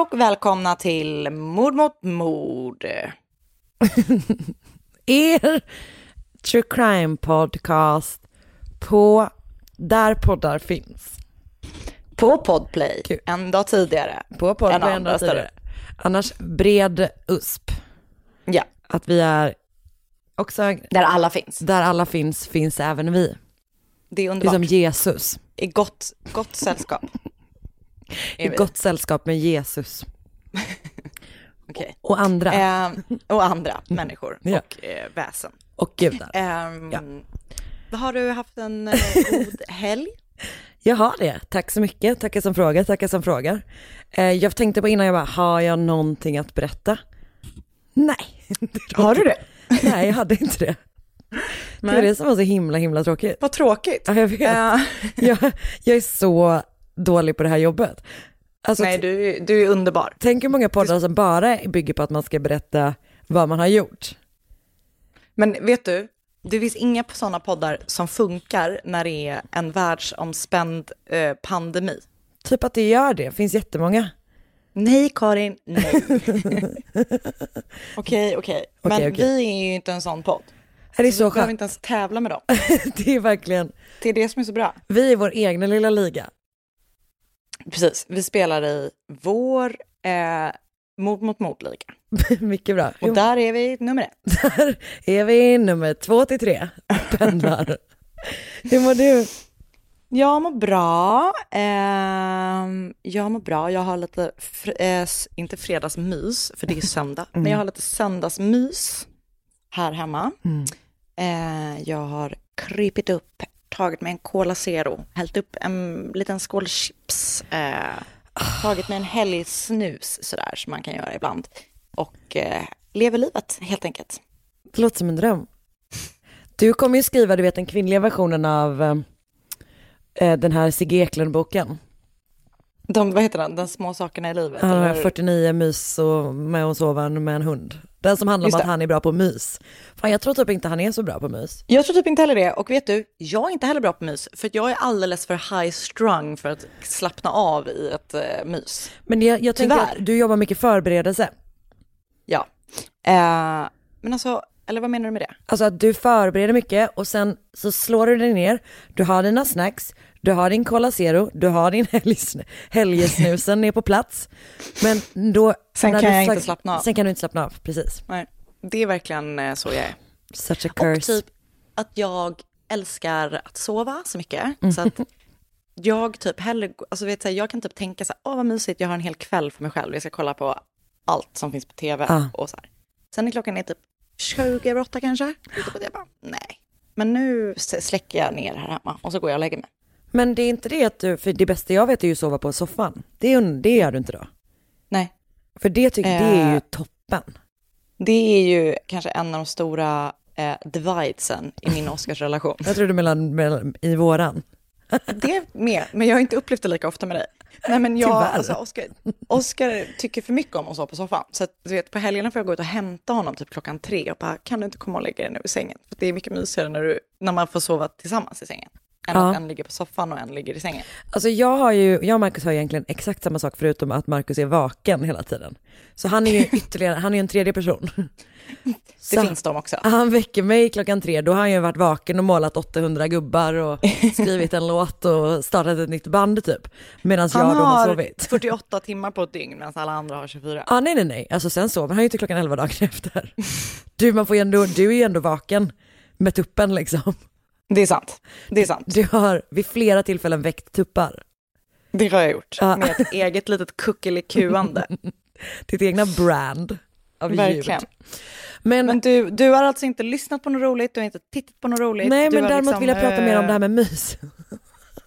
Och välkomna till Mord mot mord. er true crime podcast på där poddar finns. På Podplay, Kul. en dag tidigare. På podd En andra ställen. tidigare. Annars bred USP. Ja, Att vi är också där alla finns. där alla finns, finns även vi. Det är Det är underbart. som Jesus. I gott, gott sällskap. I gott sällskap med Jesus. Okej. Och andra. Ehm, och andra människor Ja. och eh, väsen. Och gudar. Ehm, Ja. Har du haft en eh, god helg? Jag har det. Tack så mycket. Tackar som frågar, tackar som frågar. Eh, jag tänkte på innan, jag bara, har jag någonting att berätta? Nej. Har du det? Nej, jag hade inte det. Det var det som var så himla, himla tråkigt. Vad tråkigt. Ja, jag vet. Eh, Jag, jag är så dålig på det här jobbet. Alltså, nej, du, du är underbar. Tänk hur många poddar som bara bygger på att man ska berätta vad man har gjort. Men vet du, det finns inga sådana poddar som funkar när det är en världsomspänd eh, pandemi. Typ att det gör det, finns jättemånga. Nej, Karin, nej. Okej, okej. Men Okej, vi är ju inte en sån podd. Det är Vi så behöver inte ens tävla med dem. Det är verkligen, Det är det som är så bra. vi är vår egna lilla liga. Precis, vi spelar i vår eh, mord mot mordliga. Mycket bra. Och där är vi nummer ett. Där är vi nummer två till tre. Pendlar. Hur mår du? Jag mår bra. Ehm, jag mår bra. Jag har lite, eh, inte fredagsmys, för det är söndag, men jag har lite söndagsmys här hemma. Eh, jag har krypit upp, tagit mig en Cola Zero, hällt upp en liten skål chips, eh, tagit mig en helgsnus sådär som man kan göra ibland. Och eh, lever livet helt enkelt. Det låter som en dröm. Du kommer ju skriva, du vet den kvinnliga versionen av eh, eh den här Sigge Eklund-boken. De, vad heter den? Den små sakerna i livet? Har eller? 49 mys och med att sova med en hund. Den som handlar om att han är bra på mys. Fan jag tror typ inte han är så bra på mys. Jag tror typ inte heller det. Och vet du, jag är inte heller bra på mys. För att jag är alldeles för high strung för att slappna av i ett uh, mys. Men jag, jag tänker att du jobbar mycket förberedelse. Ja. Eh, men alltså, eller vad menar du med det? Alltså att du förbereder mycket och sen så slår du dig ner, du har dina snacks, du har din Cola Zero, du har din helgesnusen är på plats. Men då... Sen kan jag inte slappna av. Sen kan du inte slappna av, precis. Nej, det är verkligen eh, så jag är. Such a Och curse. typ att jag älskar att sova så mycket. Så att jag typ hellre, alltså vet du, jag kan typ tänka så här, åh vad mysigt, jag har en hel kväll för mig själv, jag ska kolla på allt som finns på tv Ah. och så här. Sen är klockan är typ 20 över åtta kanske, ute på det, jag bara, nej. Men nu släcker jag ner här hemma och så går jag och lägger mig. Men det är inte det att du, för det bästa jag vet är ju att sova på soffan. Det, är- det gör du inte då. Nej, För det tycker det är ju Eh. toppen. Det är ju kanske en av de stora eh, dividesen i min Oscarsrelation. Jag tror du mellan, mellan i våran. Det är med, men jag har inte upplevt det lika ofta med dig. Nej men jag, Tyvärr. alltså Oscar, Oscar tycker för mycket om att sova på soffan. Så att, du vet, på helgerna får jag gå ut och hämta honom typ klockan tre och bara, kan du inte komma och lägga dig nu i sängen? För det är mycket mysigare när, du, när man får sova tillsammans i sängen. Än Ja. att en ligger på soffan och en ligger i sängen. Alltså jag har ju, jag och Marcus har egentligen exakt samma sak förutom att Marcus är vaken hela tiden. Så han är ju ytterligare, han är ju en tredje person. Det Så finns de också. Han väcker mig klockan tre, då har han ju varit vaken och målat 800 gubbar och skrivit en låt och startat ett nytt band typ. Medan jag Han då har har sovit. 48 timmar på ett dygn medan alla andra har 24. Ah, nej nej nej, alltså sen sover han ju till klockan 11 dagen efter. Du, man får ju ändå, du är ju ändå vaken med tuppen liksom. Det är sant. Det är sant. Du har vid flera tillfällen väckt tuppar. Det har jag gjort. Ja. Med ett eget litet kuckelikuande. Ditt egna brand av Verkligen. ljud. Men, Men du, du har alltså inte lyssnat på något roligt, du har inte tittat på något roligt. nej men däremot liksom, vill jag prata mer om det här med mys.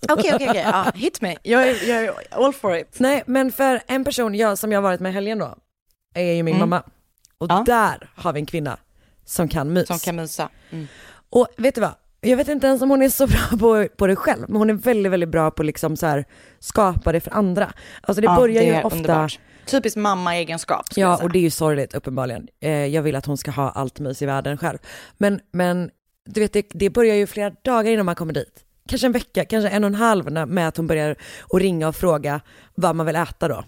Okej, okej, okej. Hit me. Jag är, jag är all for it. Nej men för en person jag, som jag har varit med i helgen då, är ju min Mm. mamma. Och Ja. där har vi en kvinna som kan mys. Som kan mysa. Mm. Och vet du vad? Jag vet inte ens om hon är så bra på, på det själv, men hon är väldigt, väldigt bra på liksom så här skapa det för andra. Alltså det Ja, börjar det ju ofta, underbart. Typiskt mamma-egenskap. ja och det är ju sorgligt uppenbarligen. Eh, jag vill att hon ska ha allt mys i världen själv. Men, men du vet, det, det börjar ju flera dagar innan man kommer dit. Kanske en vecka, kanske en och en halv med att hon börjar att ringa och fråga vad man vill äta då.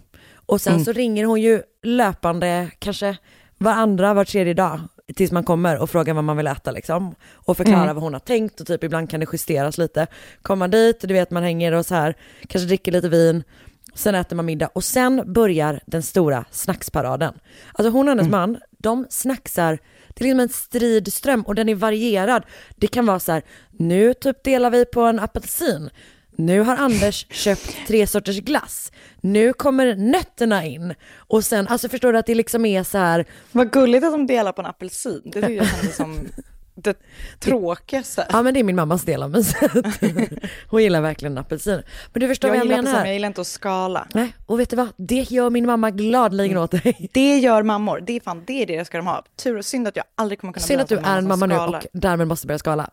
Och sen Mm. så ringer hon ju löpande, kanske varandra, var tredje dag tills man kommer och frågar vad man vill äta liksom. Och förklara Mm. vad hon har tänkt och typ ibland kan det justeras lite. Kommer man dit, du vet man hänger och så här, kanske dricker lite vin, sen äter man middag och sen börjar den stora snacksparaden. Alltså hon och hennes man, de snacksar, det är liksom en stridström och den är varierad. Det kan vara så här, nu typ delar vi på en apelsin. Nu har Anders köpt tre sorters glass. Nu kommer nötterna in. Och sen, alltså förstår du att det liksom är så här, Vad gulligt att de delar på en apelsin. Det tycker jag kändes som det tråkigaste. ja men det är min mammas del av myset. Hon gillar verkligen apelsin. Men du förstår Jag vad jag apelsin, menar? jag gillar inte att skala. Nej, och vet du vad? Det gör min mamma gladeligen åt dig. Det gör mammor. Det är fan det är det ska de ha. Tur och synd att jag aldrig kommer kunna Synd att du är en mamma nu och därmed måste börja skala.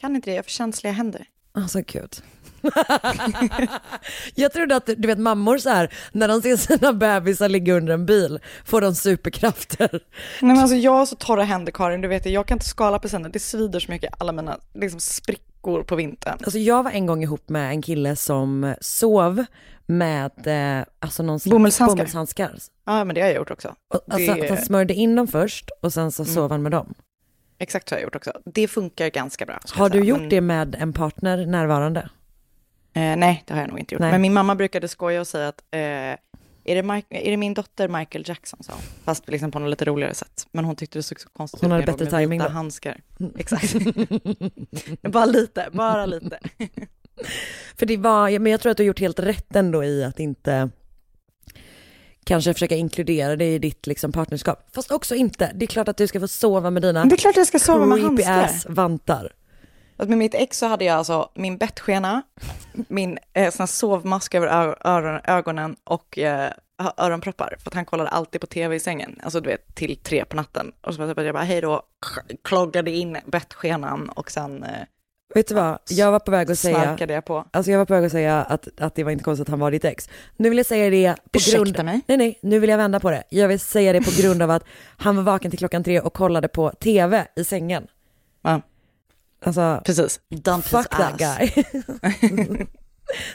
Kan inte det, jag har för känsliga händer. Alltså gud. jag trodde att du vet mammor så här när de ser sina bebisar ligga under en bil får de superkrafter. Nej men alltså jag har så torra händer Karin, du vet det, jag kan inte skala apelsiner, det svider så mycket, alla mina liksom, sprickor på vintern. Alltså jag var en gång ihop med en kille som sov med eh, alltså någon slags Bomullshandskar. bomullshandskar. Ja men det har jag gjort också. Och, alltså Det- att han smörjde in dem först och sen så sov han med dem. Exakt så har jag gjort också. Det funkar ganska bra. Har du säga. gjort Men, det med en partner närvarande? Eh, nej, det har jag nog inte gjort. Nej. Men min mamma brukade skoja och säga att eh, är, det Mike, är det min dotter Michael Jackson, sa hon. Fast liksom på något lite roligare sätt. Men hon tyckte det såg så konstigt Hon ut hade när jag bättre låg med handskar. Exakt. bara lite, bara lite. För det var, men jag tror att du har gjort helt rätt ändå i att inte kanske försöka inkludera det i ditt liksom partnerskap. Fast också inte. Det är klart att du ska få sova med dina Det är klart jag ska sova med handskar. ass vantar. Att med mitt ex så hade jag alltså min bettskena, min eh, sån sovmask över öron, ögonen och eh, öronproppar. För att han kollade alltid på tv i sängen, alltså du vet till tre på natten. Och så var bara, jag bara hej då, kloggade in bettskenan och sen eh, Vet du vad, jag var på väg att säga, snarkade jag på. alltså jag var på väg att säga att, att det var inte konstigt att han var ditt ex. Nu vill jag säga det på Ursäkta grund... mig? Nej nej, nu vill jag vända på det. Jag vill säga det på grund av att han var vaken till klockan tre och kollade på tv i sängen. Ja, Alltså, precis. Dump fuck that ass. guy.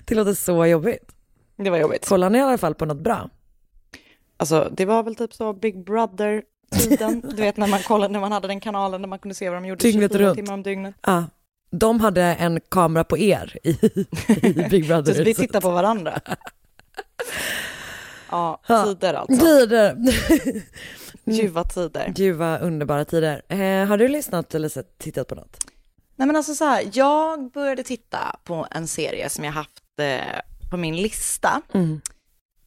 det låter så jobbigt. Det var jobbigt. Kollar ni i alla fall på något bra? Alltså det var väl typ så Big Brother-tiden, du vet när man kollade, när man hade den kanalen där man kunde se vad de gjorde Dygnet 24 runt. timmar om dygnet. Ja. De hade en kamera på er i, i Big Brother. Så vi tittar på varandra. Ja, tider alltså. Tider. Ljuva tider. Vad underbara tider. Eh, har du lyssnat eller sett, tittat på något? Nej men alltså så här, jag började titta på en serie som jag haft eh, på min lista Mm.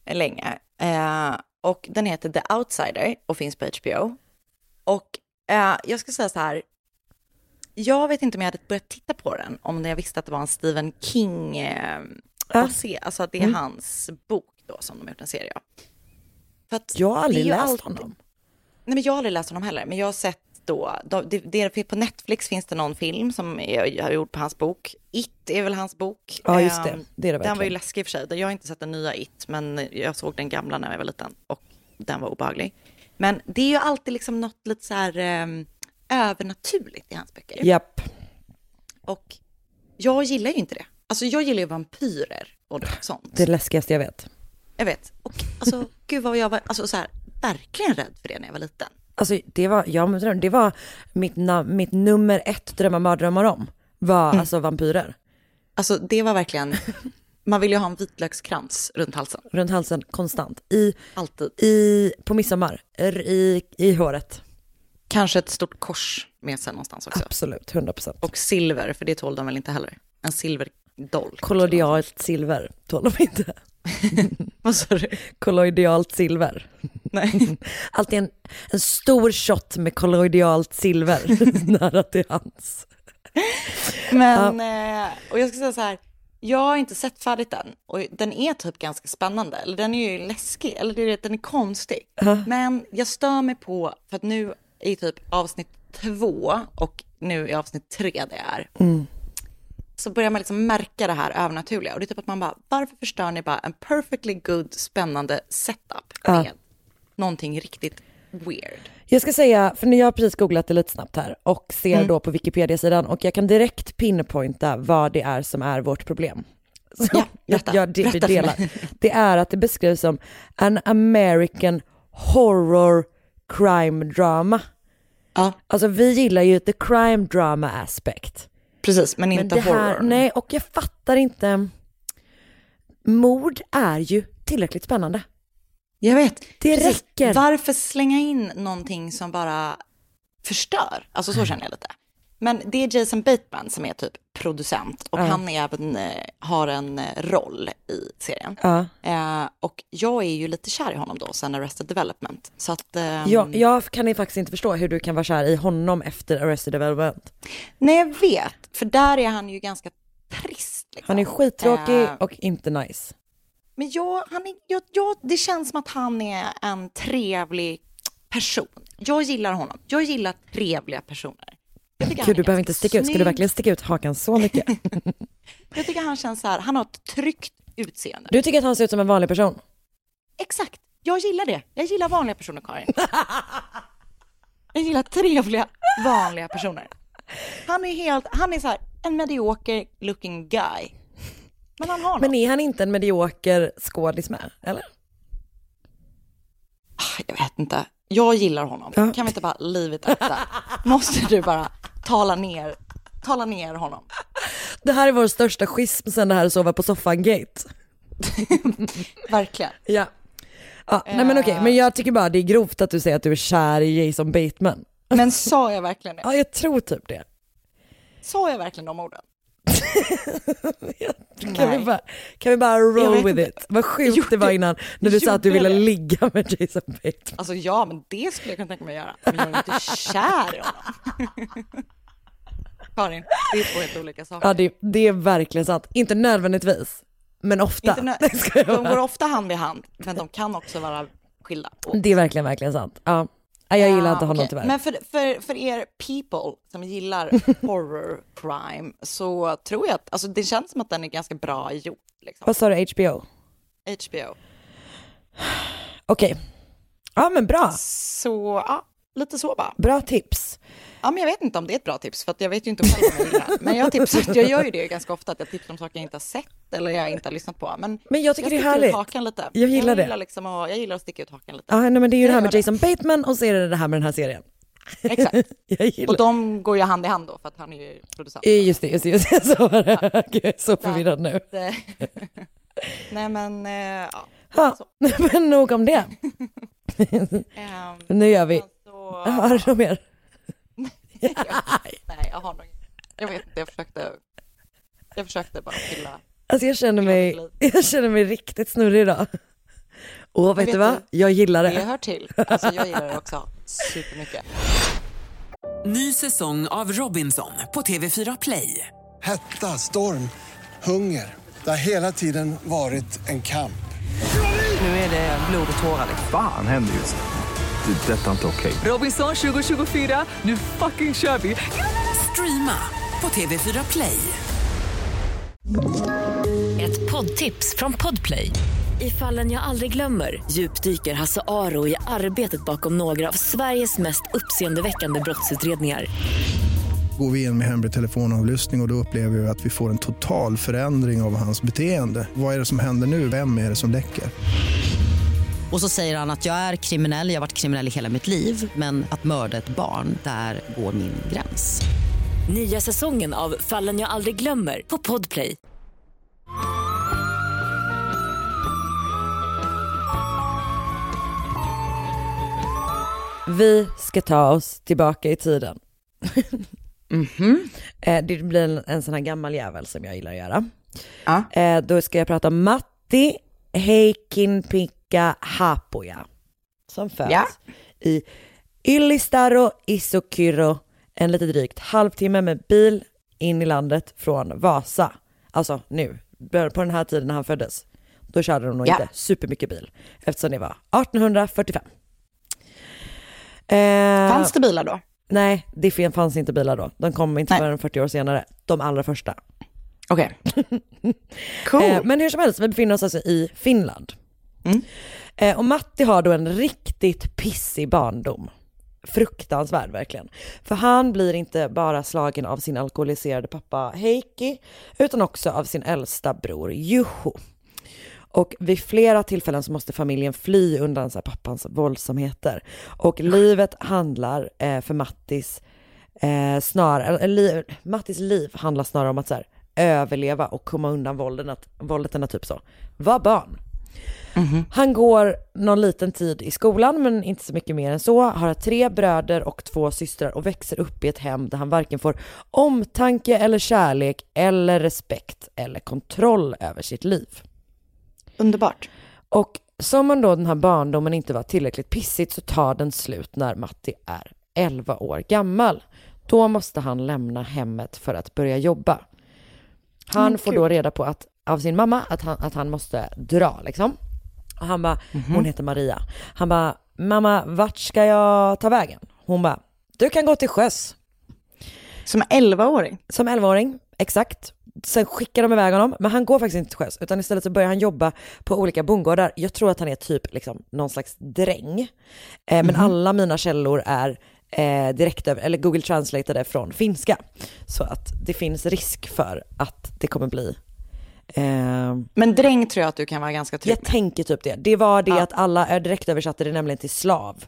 länge. Eh, och den heter The Outsider och finns på HBO. Och eh, jag ska säga så här, jag vet inte om jag hade börjat titta på den om jag visste att det var en Stephen King eh, Ja. basé, alltså att det är Mm. hans bok då som de har gjort en serie av. Jag har aldrig läst alltid- honom. Nej, men jag har aldrig läst honom heller, men jag har sett då, det, det, på Netflix finns det någon film som är, har gjort på hans bok. It är väl hans bok. Ja, just det. Ehm, Det är det Den var ju läskig i och för sig. Jag har inte sett den nya It, men jag såg den gamla när jag var liten och den var obehaglig. Men det är ju alltid liksom något lite så här um, övernaturligt i hans böcker. Japp. Och jag gillar ju inte det. Alltså jag gillar ju vampyrer och sånt. Det läskigaste jag vet. Jag vet. Och alltså, gud vad jag var, alltså så här, verkligen rädd för det när jag var liten. Alltså det var, ja, det var mitt, mitt nummer ett drömmar mardrömmar om. Var Mm. alltså vampyrer. Alltså det var verkligen, man vill ju ha en vitlökskrans runt halsen. Runt halsen konstant. I, Alltid. i, på midsommar. I, I håret. Kanske ett stort kors med sig någonstans också. Absolut, 100%. Och silver, för det tål de väl inte heller. En silverdolk. Kollodialt silver tål de inte. Vad sa du? Kolloidialt silver. Nej. Alltid en, en stor shot med kolloidialt silver nära till hands. Men, eh, och jag ska säga så här, jag har inte sett färdigt den och den är typ ganska spännande, eller den är ju läskig, eller den är konstig. Men jag stör mig på, för att nu är typ avsnitt två och nu är avsnitt tre det är. Så börjar man liksom märka det här övernaturliga och det är typ att man bara, varför förstör ni bara en perfectly good, spännande setup med någonting riktigt weird? Jag ska säga, för när jag har precis googlat det lite snabbt här och ser Mm. då på Wikipedia-sidan och jag kan direkt pinpointa vad det är som är vårt problem. Så Ja, berätta. jag, jag Berätta delar. Det är att det beskrivs som an American horror crime drama. Ja, Alltså vi gillar ju the crime drama aspect. Precis, men Men inte det här, horror. nej och jag fattar inte. Mord är ju tillräckligt spännande. Jag vet. Det Precis. räcker. Varför slänga in någonting som bara förstör? Alltså så känner jag lite. Men det är Jason Bateman som är typ producent och han är även, eh, har en eh, roll i serien. Ja. Eh, och jag är ju lite kär i honom då, sen Arrested Development. Så att, ehm, Jag, jag kan ju faktiskt inte förstå hur du kan vara kär i honom efter Arrested Development. Nej, jag vet, för där är han ju ganska trist. Liksom. Han är skittråkig och inte nice. Men jag, han är, jag, jag, det känns som att han är en trevlig person. Jag gillar honom. Jag gillar trevliga personer. Jag tycker han Gud, du behöver inte sticka ut. Ska du verkligen sticka ut hakan så mycket? Jag tycker han känns så här, han har ett tryggt utseende. Du tycker att han ser ut som en vanlig person? Exakt, jag gillar det. Jag gillar vanliga personer, Karin. Jag gillar trevliga, vanliga personer. Han är helt, han är så här, en medioker looking guy. Men han har något. Men är han inte en medioker skådis med? Eller? Ah, Jag vet inte. Jag gillar honom. Ja. Kan vi inte bara leave it at that? Måste du bara tala ner, tala ner honom? Det här är vår största schism sen det här sova på soffan-gate. Verkligen. Ja. ja nej men okej, men jag tycker bara det är grovt att du säger att du är kär i Jason Bateman. Men sa jag verkligen det? Ja, jag tror typ det. Sa jag verkligen de orden? Kan vi, bara, kan vi bara roll with it? Vad sjukt Gjorde- det var innan när du sa att du ville det? ligga med Jason Bateman. Alltså ja, men det skulle jag kunna tänka mig att göra. Men jag är inte kär i honom. Karin, det är två helt olika saker. Ja det, det är verkligen sant. Inte nödvändigtvis, men ofta. Inte nö- de går ofta hand i hand, men de kan också vara skilda. Det är verkligen, verkligen sant. Ja. Nej, jag gillar inte honom okej. tyvärr. Men för, för, för er people som gillar horror crime så tror jag att, alltså det känns som att den är ganska bra gjord. Liksom. Vad sa du, HBO? HBO. Okej. Ja men bra. Så, ja, lite så bara. Bra tips. Ja, men jag vet inte om det är ett bra tips, för jag vet ju inte själv om jag gillar. Men jag, tipsar, jag gör ju det ganska ofta, att jag tipsar om saker jag inte har sett eller jag inte har lyssnat på. Men, Men jag tycker det är härligt. Hakan lite. Jag gillar det. Gillar liksom att, jag gillar att sticka ut hakan lite. Ja, nej, men det är ju det här Jag med gör Jason Bateman och så är det det här med den här serien. Exakt. Jag Och de går ju hand i hand då, för att han är ju producent. Eh, Just det, just det, just det. Så var det. Gud, jag är så förvirrad nu. Det- Nej, men eh, ja. Ja, men nog om det. Ehm, Nu gör vi. så, Har du något mer? Nej, jag har nog Jag vet inte, jag försökte. Jag försökte bara fylla. Alltså jag känner mig, jag känner mig riktigt snurrig idag. Och vet, vet du vad? du, Jag gillar Det det. hör till. Alltså jag gillar det också supermycket. Ny säsong av Robinson på TV4 Play. Hetta, storm, hunger. Det har hela tiden varit en kamp. Nu är det blod och tårar. Fan händer just det. Det är detta inte okej. Robinson 2024, nu fucking kör vi! Streama på TV4 Play. Ett poddtips från Podplay. I fallen jag aldrig glömmer djupdyker Hasse Aro i arbetet bakom några av Sveriges mest uppseendeväckande brottsutredningar. Går vi in med hemlig telefonavlyssning och, och då upplever vi att vi får en total förändring av hans beteende. Vad är det som händer nu? Vem är det som läcker? Och så säger han att jag är kriminell, jag har varit kriminell i hela mitt liv men att mörda ett barn, där går min gräns. Nya säsongen av Fallen jag aldrig glömmer på Podplay. Vi ska ta oss tillbaka i tiden. Eh, Det blir en, en sån här gammal jävel som jag gillar att göra. Eh, Då ska jag prata om Matti Heikinpikka Hapoja. Som föds Ja. i Ylistaro Isokyro, en lite drygt halvtimme med bil in i landet från Vasa. Alltså nu, på den här tiden när han föddes. Då körde de nog Ja. inte supermycket bil eftersom det var 1845. Eh, Fanns det bilar då? Nej, det fanns inte bilar då. De kom inte Nej. förrän 40 år senare. De allra första. Okej. Cool. Eh, men hur som helst, vi befinner oss alltså i Finland. Mm. Eh, och Matti har då en riktigt pissig barndom. Fruktansvärd verkligen. För han blir inte bara slagen av sin alkoholiserade pappa Heikki, utan också av sin äldsta bror Juho. Och vid flera tillfällen så måste familjen fly undan så här pappans våldsamheter. Och livet handlar eh, för Mattis eh, snarare, li, Mattis liv handlar snarare om att så här, överleva och komma undan våldet. att, våldet än att typ så, vara barn. Han går någon liten tid i skolan men inte så mycket mer än så, har tre bröder och två systrar och växer upp i ett hem där han varken får omtanke eller kärlek eller respekt eller kontroll över sitt liv. Underbart. Och som om då den här barndomen inte var tillräckligt pissigt så tar den slut när Matti är 11 år gammal. Då måste han lämna hemmet för att börja jobba. Han får då reda på att, av sin mamma att han, att han måste dra liksom. Och han bara, hon heter Maria. Han bara, mamma vart ska jag ta vägen? Hon bara, du kan gå till sjöss. Som 11-åring? Som 11-åring, exakt. Sen skickar de iväg honom, men han går faktiskt inte till sjöss, utan istället så börjar han jobba på olika bondgårdar. Jag tror att han är typ liksom någon slags dräng. Eh, men alla mina källor är eh, direkt över, eller Google translateade från finska. Så att det finns risk för att det kommer bli eh, Men dräng tror jag att du kan vara ganska trygg jag tänker typ det. Det var det att alla är direkt översatte det nämligen till slav.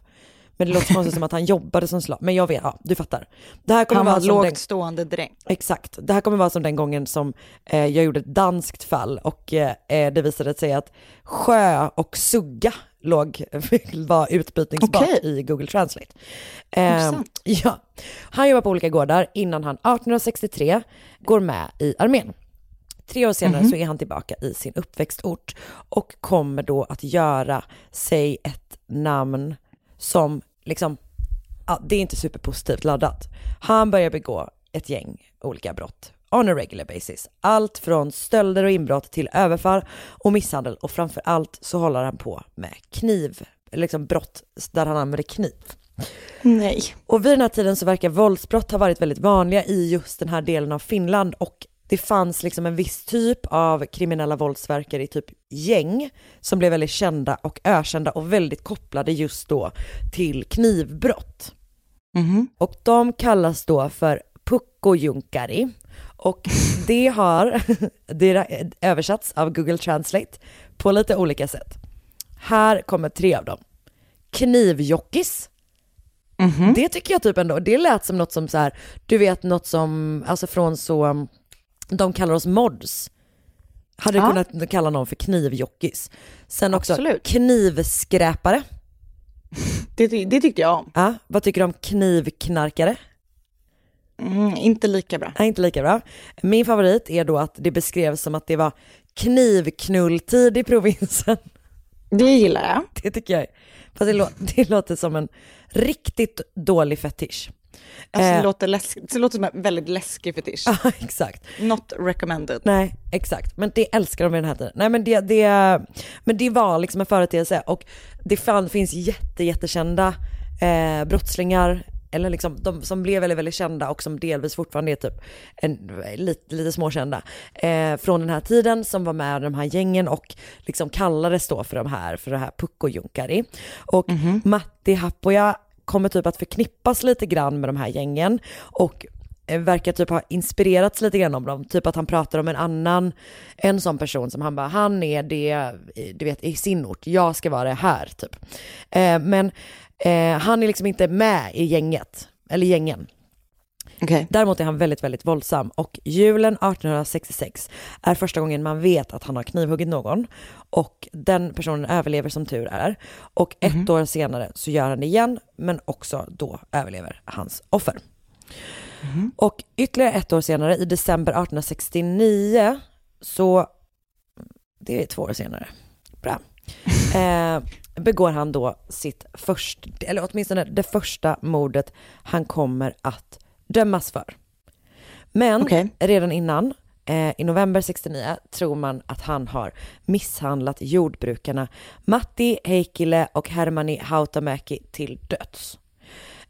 Men det låter konstigt som att han jobbade som slav. Men jag vet, ja du fattar. Det här kommer Han var lågt den- stående dräng. Exakt. Det här kommer vara som den gången som eh, jag gjorde ett danskt fall och eh, det visade sig att sjö och sugga låg, var utbytningsbart Okej. i Google Translate. Eh, ja. Han jobbar på olika gårdar innan han 1863 går med i armén. Tre år senare Mhm. så är han tillbaka i sin uppväxtort och kommer då att göra sig ett namn som liksom, ja, det är inte superpositivt laddat. Han börjar begå ett gäng olika brott on a regular basis. Allt från stölder och inbrott till överfall och misshandel och framför allt så håller han på med kniv, liksom brott där han använder kniv. Nej. Och vid den här tiden så verkar våldsbrott ha varit väldigt vanliga i just den här delen av Finland och det fanns liksom en viss typ av kriminella våldsverkare i typ gäng som blev väldigt kända och ökända och väldigt kopplade just då till knivbrott. Och de kallas då för pukkojunkari och det har det översatts av Google Translate på lite olika sätt. Här kommer tre av dem. Knivjockis, det tycker jag typ ändå, det lät som något som så här, du vet något som, alltså från så, de kallar oss mods. Hade Ja. kunnat kalla någon för knivjockis. Sen också Absolut. knivskräpare. Det, det tyckte jag om. Ja, vad tycker du om knivknarkare? Mm, inte lika bra. Nej, inte lika bra. Min favorit är då att det beskrevs som att det var knivknulltid i provinsen. Det gillar jag. Det tycker jag. Fast det, lå- det låter som en riktigt dålig fetisch. Alltså, det, Eh, låter det låter som en väldigt läskig fetisch. Ja, exakt. Not recommended. Nej, exakt. Men det älskar de i den här tiden. Nej men det, det, men det var liksom en företeelse och det fan, finns jätte, jättekända eh, brottslingar eller liksom de som blev väldigt, väldigt kända och som delvis fortfarande är typ en, lite, lite småkända eh, från den här tiden som var med i de här gängen och liksom kallades då för de här, för det här Pucko-Junkari. Och Matti Happoja kommer typ att förknippas lite grann med de här gängen och eh, verkar typ ha inspirerats lite grann om dem. Typ att han pratar om en annan, en sån person som han bara, han är det, du vet, i sin ort, jag ska vara det här typ. Eh, men eh, han är liksom inte med i gänget, eller gängen. Okay. Däremot är han väldigt, väldigt våldsam och julen 1866 är första gången man vet att han har knivhuggit någon och den personen överlever som tur är. Och ett år senare så gör han det igen men också då överlever hans offer. Och ytterligare ett år senare, i december 1869, så, det är två år senare, bra, eh, begår han då sitt första, eller åtminstone det första mordet han kommer att dömas för. Men Okej. redan innan, eh, i november 69, tror man att han har misshandlat jordbrukarna Matti Heikkilä och Hermanni Hautamäki till döds.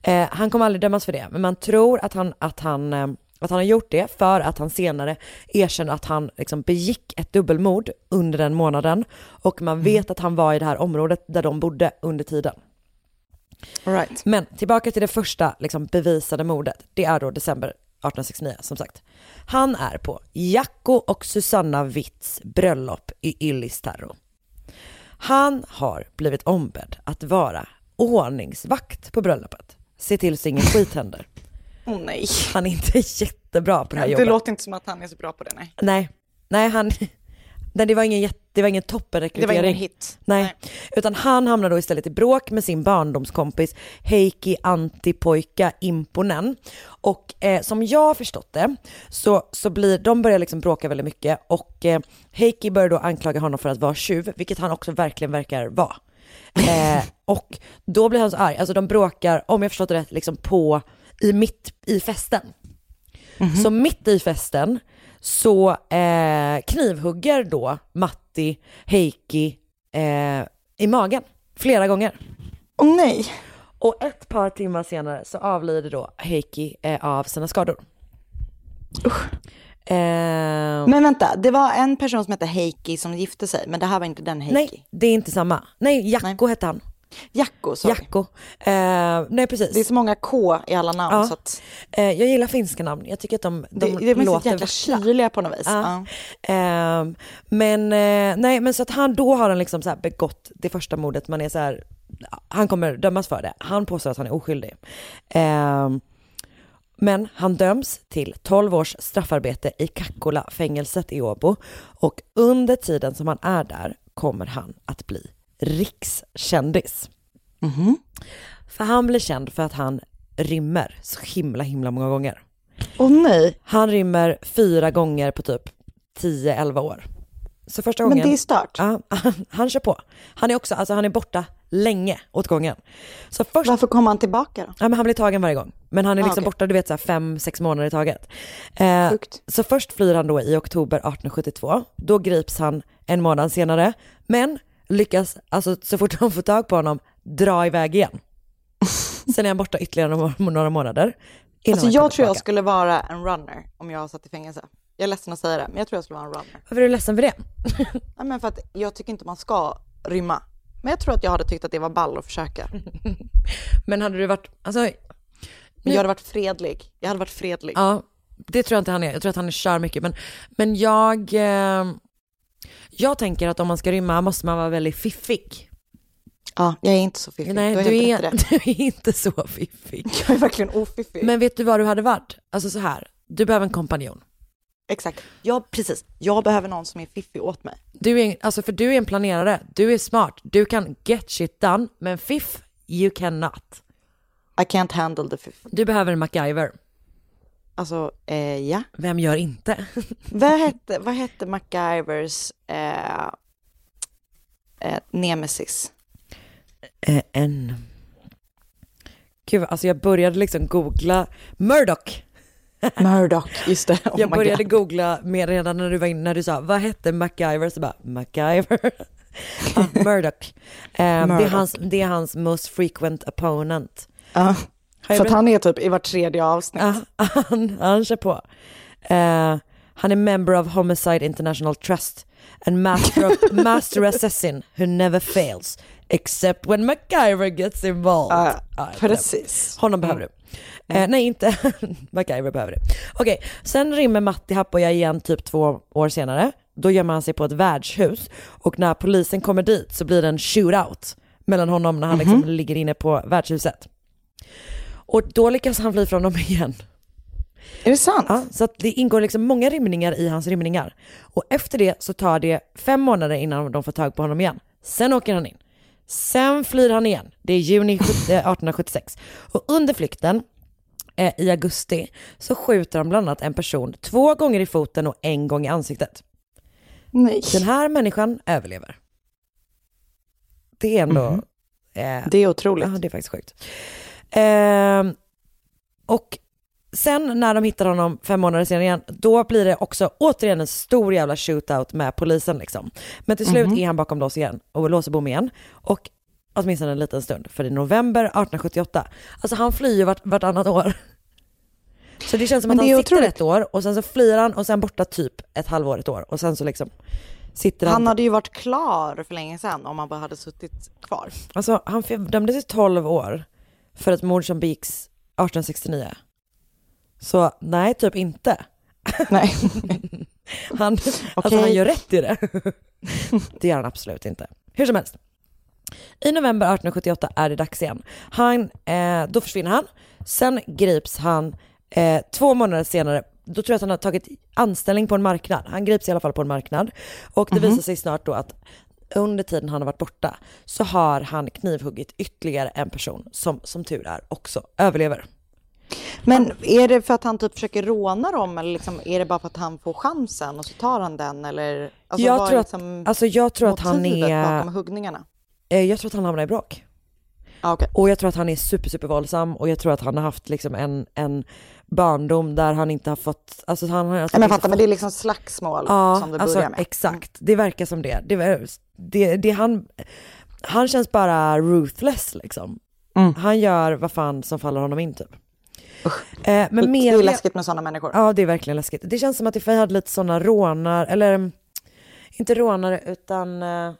Eh, han kommer aldrig dömas för det, men man tror att han, att han, eh, att han har gjort det för att han senare erkänner att han liksom begick ett dubbelmord under den månaden och man vet att han var i det här området där de bodde under tiden. Right. Men tillbaka till det första liksom, bevisade mordet. Det är då december 1869 som sagt. Han är på Jacko och Susanna Witts bröllop i Yllistarro. Han har blivit ombedd att vara ordningsvakt på bröllopet. Se till så ingen skit händer. Åh nej. Han är inte jättebra på det här Det jobbet. låter inte som att han är så bra på det, nej. Nej, nej han, nej, det var ingen, jätte- det var ingen toppenrekrytering. Det var ingen hit. Nej. utan han hamnar då istället i bråk med sin barndomskompis Heikki Antipojka Imponen. Och eh, som jag har förstått det så, så blir, de börjar liksom bråka väldigt mycket och eh, Heikki börjar då anklaga honom för att vara tjuv, vilket han också verkligen verkar vara. Eh, och då blir han så arg, alltså de bråkar, om jag förstått det rätt, liksom på, i mitt i festen. Så mitt i festen så eh, knivhugger då Matti Heikki eh, i magen flera gånger. Åh nej. Och ett par timmar senare så avlider då Heikki eh, av sina skador. Eh, Men vänta, det var en person som hette Heikki som gifte sig, men det här var inte den Heikki. nej, det är inte samma. Nej, Jacko hette han. Jacko, sorry. Jacko. Eh, nej, precis. Det är så många K i alla namn Ja. så att Eh, jag gillar finska namn. Jag tycker att de, de det, det låter jäkla kyliga på något vis. Ja. Ja. Ehm, men eh, nej, men så att han då har han liksom så begått det första mordet. Man är så här, han kommer dömas för det. Han påstår att han är oskyldig. Ehm, men han döms till 12 års straffarbete i Kakkola-fängelset i Åbo och under tiden som han är där kommer han att bli rikskändis. För han blir känd för att han rymmer så himla himla många gånger. Åh nej. Han rymmer fyra gånger på typ 10-11 år. Så första Men gången... det är stört. Ja, han, han kör på. Han är också, alltså han är borta länge åt gången. Så först, Varför kommer han tillbaka då? ja, men han blir tagen varje gång. Men han är Ah, liksom okej. borta, du vet så här fem, sex månader i taget. Eh, så först flyr han då i oktober 1872. Då grips han en månad senare. Men lyckas, alltså så fort de får tag på honom, dra iväg igen. Sen är han borta ytterligare några, några månader. Alltså jag tror jag tillbaka. skulle vara en runner om jag satt i fängelse. Jag är ledsen att säga det, men jag tror jag skulle vara en runner. Varför är du ledsen för det? Nej, men för att jag tycker inte man ska rymma. Men jag tror att jag hade tyckt att det var ball att försöka. Men hade du varit, alltså, Men jag hade varit fredlig. Jag hade varit fredlig. ja, det tror jag inte han är. Jag tror att han är kör mycket. Men, men jag, eh, jag tänker att om man ska rymma måste man vara väldigt fiffig. Ja, jag är inte så fiffig. Nej, du är, du är inte så fiffig. Jag är verkligen ofiffig. Men vet du vad du hade varit? Alltså så här, du behöver en kompanjon. Exakt. Ja, precis. Jag behöver någon som är fiffig åt mig. Du är, alltså för du är en planerare, du är smart, du kan get shit done, men fiff, you cannot. I can't handle the fiff. Du behöver en MacGyver. Alltså, eh, ja. Vem gör inte? Vad hette, vad hette MacGyvers eh, eh, nemesis? Eh, en... Gud, alltså jag började liksom googla Murdoch. Murdoch, just det. Oh jag började God. googla med redan när du var inne, när du sa vad hette MacGyver? Så bara MacGyver. ja, Murdoch. Eh, Det, är Murdoch. hans, det är hans most frequent opponent. Jag för att han är typ i vart tredje avsnitt. Ja, han, han kör på. Eh, han är member of Homicide International Trust and master, of, master assassin who never fails except when MacGyver gets involved. Ja, jag precis. Honom behöver du. Eh, nej, inte MacGyver behöver du. Okej, sen rymmer Matti Happoja igen typ två år senare. Då gömmer han sig på ett värdshus och när polisen kommer dit så blir det en shootout mellan honom när han liksom ligger inne på värdshuset. Och då lyckas han fly från dem igen. Är det sant? Ja, så att det ingår liksom många rymningar i hans rymningar. Och efter det så tar det fem månader innan de får tag på honom igen. Sen åker han in. Sen flyr han igen. Det är juni 70 1876. Och under flykten eh, i augusti så skjuter han bland annat en person två gånger i foten och en gång i ansiktet. Nej. Den här människan överlever. Det är ändå... Mhm. eh, Det är otroligt. Ja, det är faktiskt sjukt. Ehm, och sen när de hittar honom fem månader senare igen, då blir det också återigen en stor jävla shootout med polisen liksom. Men till slut Mhm. är han bakom lås igen och låser bom igen. Och åtminstone en liten stund, för i november 1878, alltså han flyr ju vart, vartannat år. Så det känns som att det han är sitter otroligt. ett år och sen så flyr han och sen borta typ ett halvår, ett år och sen så liksom sitter han. Han hade ju varit klar för länge sedan om han bara hade suttit kvar. Alltså han dömdes till 12 år för ett mord som begicks 1869. Så nej, typ inte. Nej. Han, alltså, Okej. han gör rätt i det. det gör han absolut inte. Hur som helst. I november 1878 är det dags igen. Han, eh, då försvinner han. Sen grips han eh, två månader senare. Då tror jag att han har tagit anställning på en marknad. Han grips i alla fall på en marknad. Och det Mhm. visar sig snart då att under tiden han har varit borta så har han knivhuggit ytterligare en person som som tur är också överlever. Men är det för att han typ försöker råna dem eller liksom, är det bara för att han får chansen och så tar han den eller? Alltså, jag, tror att, liksom alltså jag tror att han är... bakom huggningarna? Eh, Jag tror att han hamnar i bråk. Ah, okay. Och jag tror att han är super, super våldsam och jag tror att han har haft liksom en, en barndom där han inte har fått, alltså han har alltså Men inte fattar, men det är liksom slagsmål Ja, som det alltså börjar med. exakt. Det verkar som det. Det, det, det han, han känns bara ruthless liksom. Mm. Han gör vad fan som faller honom in typ. Eh, det men är media, läskigt med sådana människor. Ja, det är verkligen läskigt. Det känns som att Ifej hade lite sådana rånar, eller inte rånare utan, eh,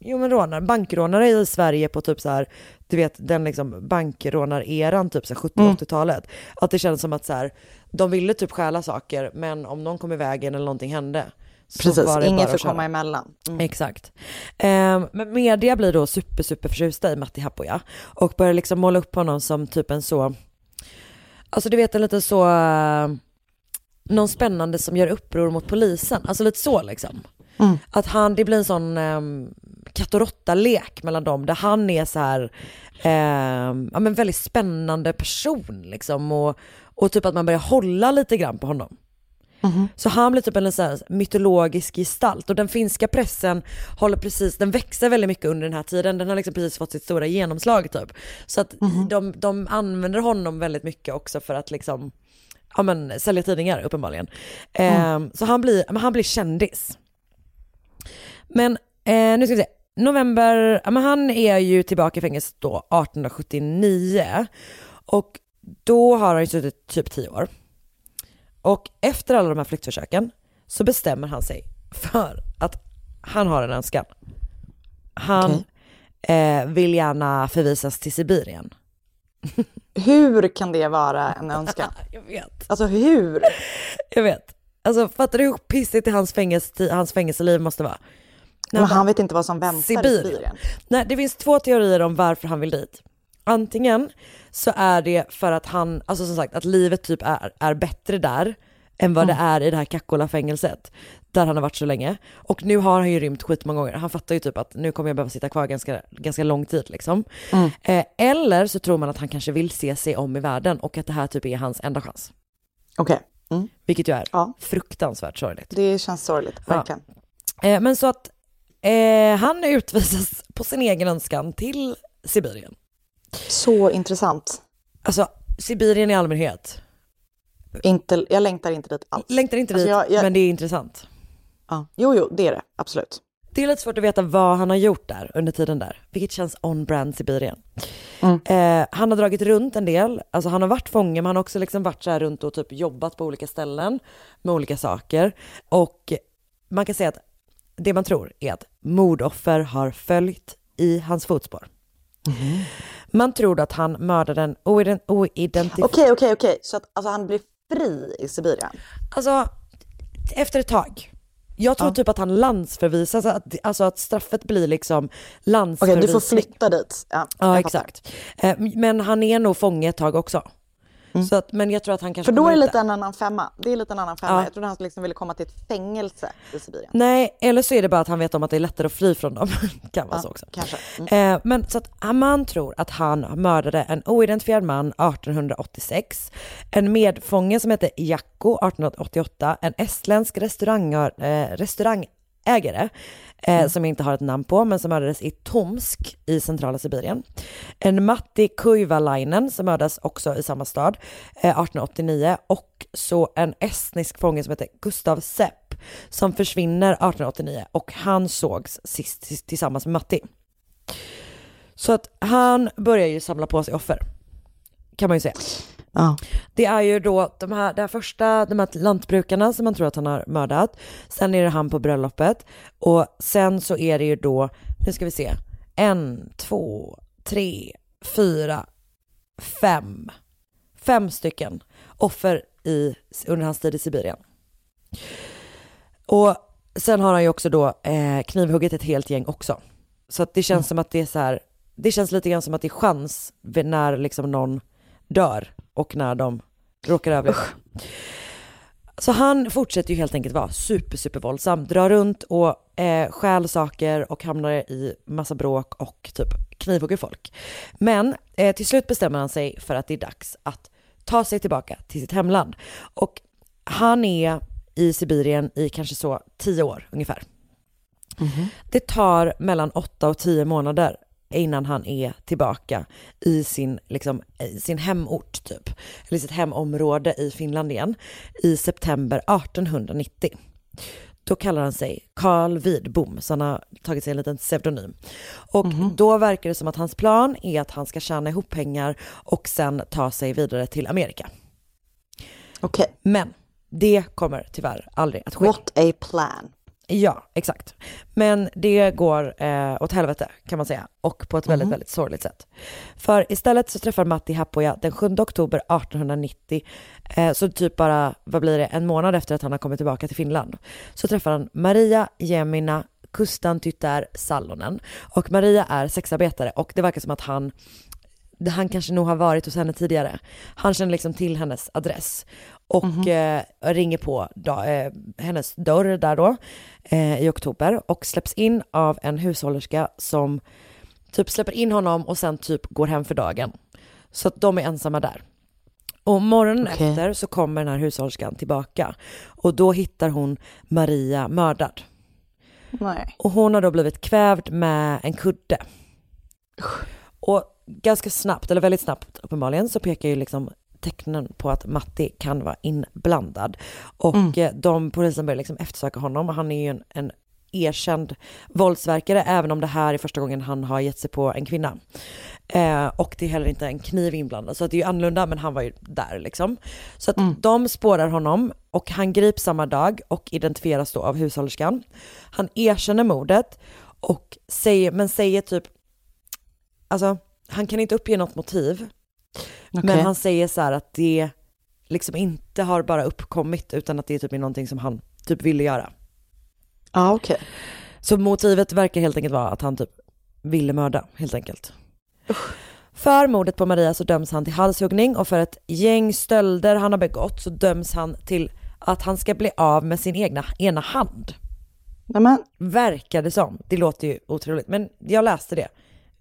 jo men rånare, bankrånare i Sverige på typ så här, du vet den liksom bankrånareran, typ så här 70-80-talet. Att det kändes som att så här, de ville typ stjäla saker, men om någon kom i vägen eller någonting hände, så Precis, var det ingen bara får komma emellan. Mm. Exakt. Ehm, men media blir då super, super förtjusta i Matti Happoja och börjar liksom måla upp honom som typ en så, alltså du vet en lite så, eh, någon spännande som gör uppror mot polisen, alltså lite så liksom. Mm. Att han, det blir en sån um, katt och råtta-lek mellan dem där han är så här, ehm, ja men väldigt spännande person liksom och, och typ att man börjar hålla lite grann på honom. Så han blir typ en så här mytologisk gestalt och den finska pressen håller precis, den växer väldigt mycket under den här tiden, den har liksom precis fått sitt stora genomslag typ. Så att de, de använder honom väldigt mycket också för att liksom, ja men sälja tidningar uppenbarligen. Ehm, så han blir, han blir kändis. Men eh, nu ska vi se, november, ja men han är ju tillbaka i fängelset då 1879 och då har han ju suttit typ 10 år. Och efter alla de här flyktförsöken så bestämmer han sig för att han har en önskan. Han eh, vill gärna förvisas till Sibirien. Hur kan det vara en önskan? Jag vet. Alltså hur? Jag vet. Alltså fattar du hur pissigt i hans, fängelse, hans fängelseliv måste vara? Men han vet inte vad som väntar i Sibirien. Sibirien. Nej, det finns två teorier om varför han vill dit. Antingen så är det för att han, alltså som sagt att livet typ är, är bättre där än vad det är i det här Kakkola-fängelset där han har varit så länge. Och nu har han ju rymt skitmånga gånger. Han fattar ju typ att nu kommer jag behöva sitta kvar ganska, ganska lång tid liksom. Eh, eller så tror man att han kanske vill se sig om i världen och att det här typ är hans enda chans. Okej, mm. Vilket ju är Ja. fruktansvärt sorgligt. det känns sorgligt, Ja. verkligen. Eh, men så att eh, han utvisas på sin egen önskan till Sibirien. Så intressant. Alltså Sibirien i allmänhet. Inte, jag längtar inte dit alls. Längtar inte Alltså, dit, jag- jag- men det är intressant. Ja. Jo, jo, det är det. Absolut. Det är lite svårt att veta vad han har gjort där under tiden där, vilket känns on-brand Sibirien. Mm. Eh, han har dragit runt en del, alltså han har varit fånge men han har också liksom varit så här runt och typ jobbat på olika ställen med olika saker. Och man kan säga att det man tror är att mordoffer har följt i hans fotspår. Mhm. Man tror att han mördade en oident- oidentifierad... Okej, okej, okej. Så att alltså, han blir fri i Sibirien? Alltså, efter ett tag. Jag tror Ja. typ att han landsförvisas, att, alltså att straffet blir liksom Okej, landsförvisning. du får flytta dit. Ja, Ja, exakt. Eh, Men han är nog fånge ett tag också. Så att, men jag tror att han kanske Mm. För då är det lite där. en annan femma. Det är lite en annan femma. Ja. Jag trodde han liksom ville komma till ett fängelse i Sibirien. Nej, eller så är det bara att han vet om att det är lättare att fly från dem. kan vara Ja, så också. Kanske. Mm. Eh, men så att man tror att han mördade en oidentifierad man 1886, en medfånge som hette Jacko 1888, en estländsk restaurang, eh, restaurangägare eh, som jag inte har ett namn på, men som mördades i Tomsk i centrala Sibirien. En Matti Kuivalainen som mördades också i samma stad eh, 1889 och så en estnisk fånge som heter Gustav Sepp som försvinner 1889 och han sågs sist tillsammans med Matti. Så att han börjar ju samla på sig offer. Kan man ju säga. Ja. Det är ju då de här, det här första, de här lantbrukarna som man tror att han har mördat. Sen är det han på bröllopet. Och sen så är det ju då, nu ska vi se, en, två, tre, fyra, fem, fem stycken offer i, under hans tid i Sibirien. Och sen har han ju också då eh, knivhuggit ett helt gäng också. Så att det känns som att det är så här, det känns lite grann som att det är chans när liksom någon dör och när de råkar överleva. Så han fortsätter ju helt enkelt vara super, super våldsam, drar runt och eh, stjäl saker och hamnar i massa bråk och typ knivhugger folk. Men eh, till slut bestämmer han sig för att det är dags att ta sig tillbaka till sitt hemland. Och han är i Sibirien i kanske så tio år ungefär. Det tar mellan åtta och tio månader innan han är tillbaka i sin, liksom, i sin hemort typ, eller sitt hemområde i Finland igen, i september 1890. Då kallar han sig Carl Widbom, så han har tagit sig en liten pseudonym. Och då verkar det som att hans plan är att han ska tjäna ihop pengar och sen ta sig vidare till Amerika. Okej. Men det kommer tyvärr aldrig att ske. What a plan. Ja, exakt. Men det går eh, åt helvete kan man säga och på ett väldigt, Mhm. väldigt sorgligt sätt. För istället så träffar Matti Happoja den 7 oktober 1890, eh, så typ bara, vad blir det, en månad efter att han har kommit tillbaka till Finland, så träffar han Maria Jemina Kustan Tytär Salonen. Och Maria är sexarbetare och det verkar som att han han kanske nog har varit hos henne tidigare. Han känner liksom till hennes adress och eh, ringer på da, eh, hennes dörr där då eh, i oktober och släpps in av en hushållerska som typ släpper in honom och sen typ går hem för dagen. Så att de är ensamma där. Och morgonen Okej. efter så kommer den här hushållerskan tillbaka och då hittar hon Maria mördad. Nej. Och hon har då blivit kvävd med en kudde. Och ganska snabbt, eller väldigt snabbt uppenbarligen, så pekar ju liksom tecknen på att Matti kan vara inblandad. Och Mm. eh, de, polisen börjar liksom eftersöka honom och han är ju en, en erkänd våldsverkare, även om det här är första gången han har gett sig på en kvinna. Eh, och det är heller inte en kniv inblandad, så att det är ju annorlunda, men han var ju där liksom. Så att de spårar honom och han grips samma dag och identifieras då av hushållerskan. Han erkänner mordet och säger, men säger typ, alltså han kan inte uppge något motiv, men Okej. han säger så här att det liksom inte har bara uppkommit utan att det typ är någonting som han typ ville göra. Ja, okej. Så motivet verkar helt enkelt vara att han typ ville mörda, helt enkelt. För mordet på Maria så döms han till halshuggning och för ett gäng stölder han har begått så döms han till att han ska bli av med sin egna ena hand. Nämen. Verkar det som. Det låter ju otroligt, men jag läste det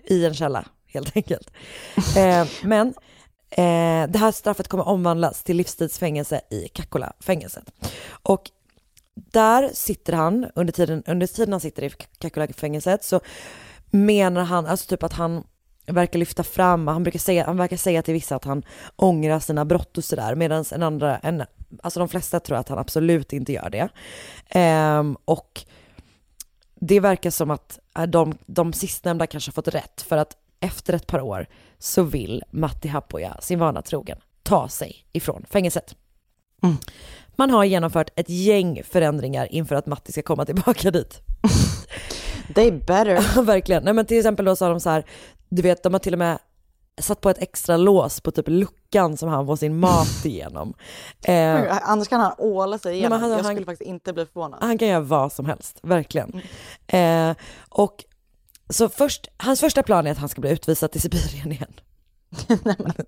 i en källa helt enkelt. Eh, men eh, det här straffet kommer omvandlas till livstidsfängelse i Kakula-fängelset. Och där sitter han, under tiden, under tiden han sitter i Kakula-fängelset så menar han, alltså typ att han, verkar lyfta fram, han, brukar säga, han verkar säga till vissa att han ångrar sina brott och sådär, medan en andra, en, alltså de flesta tror att han absolut inte gör det. Ehm, och det verkar som att eh, de, de sistnämnda kanske har fått rätt, för att efter ett par år så vill Matti Happoja, sin vana trogen, ta sig ifrån fängelset. Man har genomfört ett gäng förändringar inför att Matti ska komma tillbaka dit. They better. Ja, verkligen. Nej, men till exempel då sa de så här, du vet, de har till och med satt på ett extra lås på typ luckan som han får sin mat igenom. Eh, Annars kan han åla sig igenom. Nej, men han- jag han- skulle faktiskt inte bli förvånad. han kan göra vad som helst, verkligen. Eh, och så först, hans första plan är att han ska bli utvisad till Sibirien igen.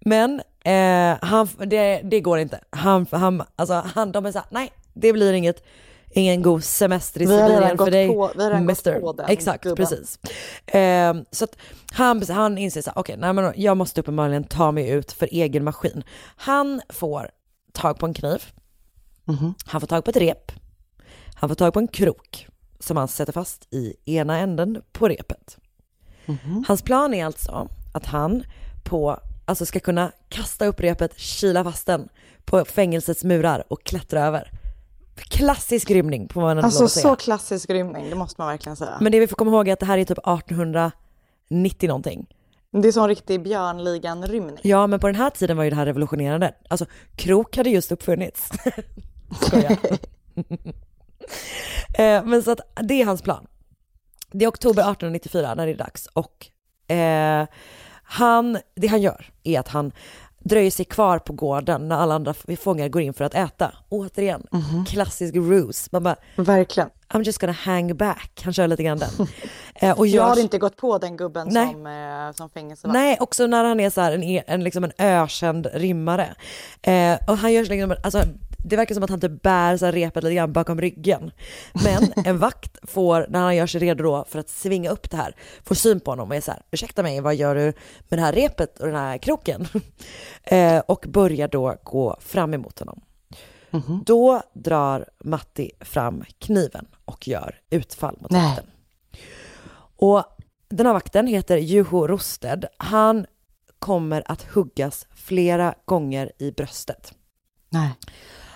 Men eh, han, det, det går inte. Han, han, alltså, han, de är såhär, nej det blir inget, ingen god semester i Sibirien för dig. på- vi har redan gått på den Exakt, gubben. precis. Eh, så att han, han inser såhär, okej, nej men jag måste uppenbarligen ta mig ut för egen maskin. Han får tag på en kniv, han får tag på ett rep, han får tag på en krok som han sätter fast i ena änden på repet. Hans plan är alltså att han på, alltså ska kunna kasta upp repet, kila fast den på fängelsets murar och klättra över. Klassisk rymning på vad man Alltså så klassisk rymning, det måste man verkligen säga. Men det vi får komma ihåg är att det här är typ 1890 någonting. Det är sån riktig björnligan-rymning. Ja, men på den här tiden var ju det här revolutionerande. Alltså, krok hade just uppfunnits. Eh, men så att det är hans plan. Det är oktober 1894 när det är dags och eh, han, det han gör är att han dröjer sig kvar på gården när alla andra fångar går in för att äta. Återigen, klassisk ruse. Man bara, Verkligen. I'm just gonna hang back. Han kör lite grann den. Eh, och Jag hade inte gått på den gubben Nej. som, eh, som fängelsevakt. Nej, också när han är så en, e- en, liksom en ökänd rimmare. Eh, och han gör liksom, alltså, det verkar som att han typ bär så repet lite grann bakom ryggen. Men en vakt får, när han gör sig redo då för att svinga upp det här, får syn på honom och är så här, ursäkta mig, vad gör du med det här repet och den här kroken? eh, och börjar då gå fram emot honom. Då drar Matti fram kniven och gör utfall mot Nej. vakten. Och den här vakten heter Juho Rosted. Han kommer att huggas flera gånger i bröstet. Nej.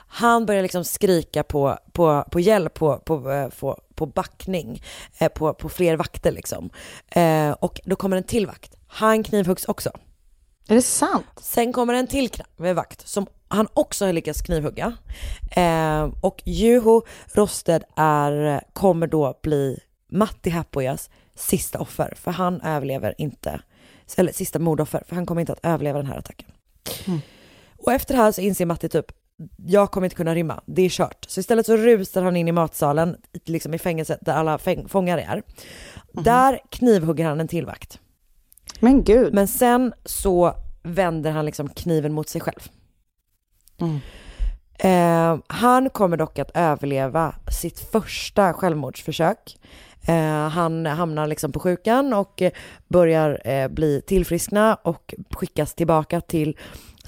Han börjar liksom skrika på, på, på hjälp, på, på, eh, på, på backning, eh, på, på fler vakter liksom. Eh, och då kommer en till vakt. Han knivhuggs också. Är det sant? Sen kommer en till vakt som han också har lyckats knivhugga. Eh, och Juho Rosted är, kommer då bli Matti Happojas sista offer, för han överlever inte, eller sista mordoffer, för han kommer inte att överleva den här attacken. Och efter det här så inser Matti typ, jag kommer inte kunna rymma, det är kört. Så istället så rusar han in i matsalen, liksom i fängelset där alla fäng- fångar är. Där knivhugger han en till vakt. Men gud. Men sen så vänder han liksom kniven mot sig själv. Eh, han kommer dock att överleva sitt första självmordsförsök. Eh, han hamnar liksom på sjukan och börjar eh, bli tillfriskna och skickas tillbaka till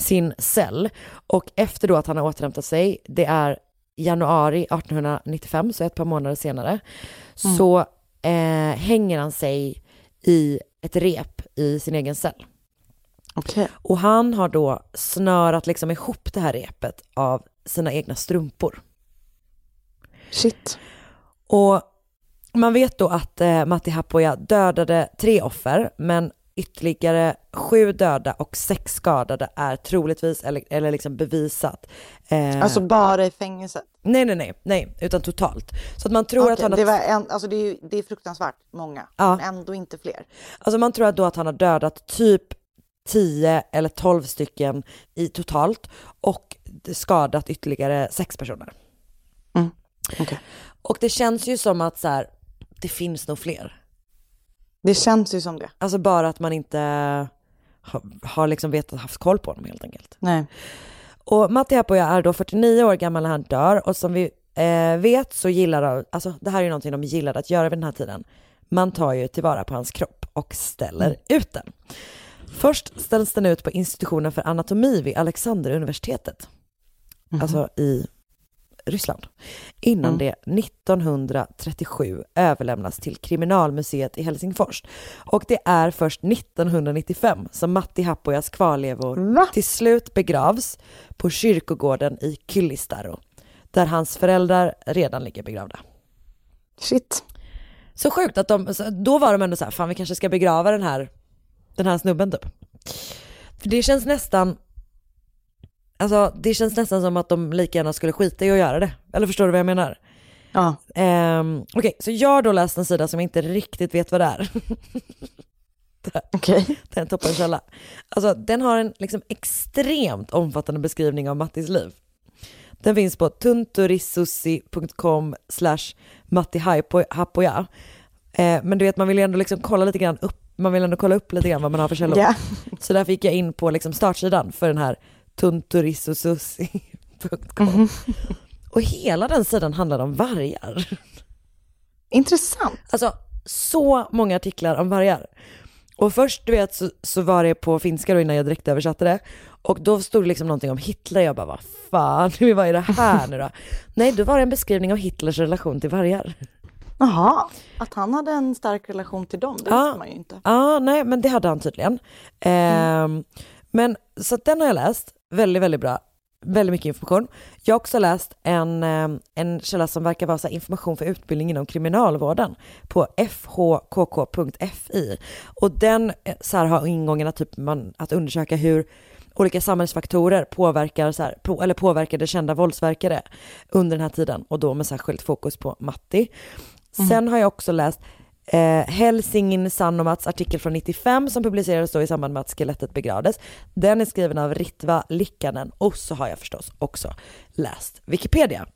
sin cell. Och efter då att han har återhämtat sig, det är januari 1895, så ett par månader senare, så eh, hänger han sig i ett rep i sin egen cell. Okej. Och han har då snörat liksom ihop det här repet av sina egna strumpor. Shit. Och man vet då att eh, Matti Happoja dödade tre offer, men ytterligare sju döda och sex skadade är troligtvis eller, eller liksom bevisat. Eh, Alltså bara i fängelset? nej, nej, nej, nej, utan totalt. Så att man tror Okej, att han har det, var en, alltså det, är, ju- det är fruktansvärt många, Ja. men ändå inte fler. Alltså man tror att då att han har dödat typ 10 eller 12 stycken i totalt och skadat ytterligare sex personer. Mm. Okej. Och det känns ju som att så här, det finns nog fler. Det känns ju som det. Alltså bara att man inte har, har liksom vetat, haft koll på honom helt enkelt. Nej. Och Matti Happoja är då 49 år gammal när han dör och som vi eh, vet så gillar de, alltså det här är ju någonting de gillade att göra vid den här tiden. Man tar ju tillvara på hans kropp och ställer ut den. Först ställs den ut på institutionen för anatomi vid Alexanderuniversitetet. Alltså i Ryssland innan Mm. det 1937 överlämnas till kriminalmuseet i Helsingfors. Och det är först 1995 som Matti Haapojas kvarlevor till slut begravs på kyrkogården i Kyllistaro där hans föräldrar redan ligger begravda. Shit. Så sjukt att de, då var de ändå så här, fan vi kanske ska begrava den här, den här snubben typ. För det känns nästan, alltså det känns nästan som att de lika gärna skulle skita i att göra det. Eller förstår du vad jag menar? Ja. Um, Okej, så jag har då läst en sida som inte riktigt vet vad det är. Okej. Det är en toppenkälla. Alltså den har en liksom extremt omfattande beskrivning av Mattis liv. Den finns på tunturissusi.com slash Matti Hapoja. Eh, men du vet man vill ju ändå liksom kolla lite grann upp, man vill ändå kolla upp lite grann vad man har för källor. Ja. Så därför gick jag in på liksom startsidan för den här tunturissusi.com. Och hela den sidan handlar om vargar. Intressant. Alltså så många artiklar om vargar. Och först du vet så, så var det på finska då innan jag direkt översatte det. Och då stod det liksom någonting om Hitler. Jag bara vad fan, vad är det här nu då? Nej, då var det en beskrivning av Hitlers relation till vargar. Jaha, att han hade en stark relation till dem, det visste man ju inte. Ja, nej men det hade han tydligen. Ehm, Men så den har jag läst, väldigt, väldigt bra. Väldigt mycket information. Jag har också läst en, ehm, en källa som verkar vara så information för utbildning inom kriminalvården på fhkk.fi. Och den eh, så här, har ingången att, typ man, att undersöka hur olika samhällsfaktorer påverkar, så här, på, eller påverkade kända våldsverkare under den här tiden och då med särskilt fokus på Matti. Sen har jag också läst eh, Helsingin Sanomats artikel från 95 som publicerades då i samband med att skelettet begravdes. Den är skriven av Ritva Likkanen och så har jag förstås också läst Wikipedia.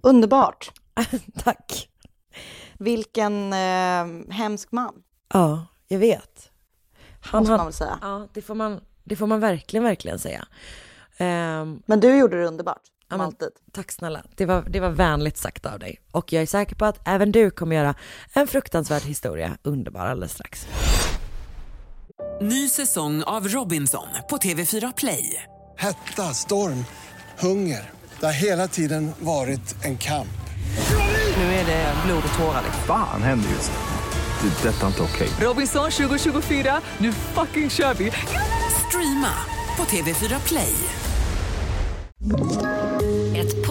Underbart. Tack. Vilken eh, hemsk man, Ja, jag vet. Han måste man väl säga. Ja, det får man, det får man verkligen, verkligen säga. Ehm, Men du gjorde det underbart, som men- alltid. Tack snälla. Det var, det var vänligt sagt av dig. Och jag är säker på att även du kommer göra en fruktansvärd historia underbar alldeles strax. Ny säsong av Robinson på TV4 Play. Hetta, storm, hunger. Det har hela tiden varit en kamp. Nu är det blod och tårar. liksom. Fan händer just nu. Det. är Detta är inte okej. Robinson 2024, nu fucking kör vi! Streama på TV4 Play.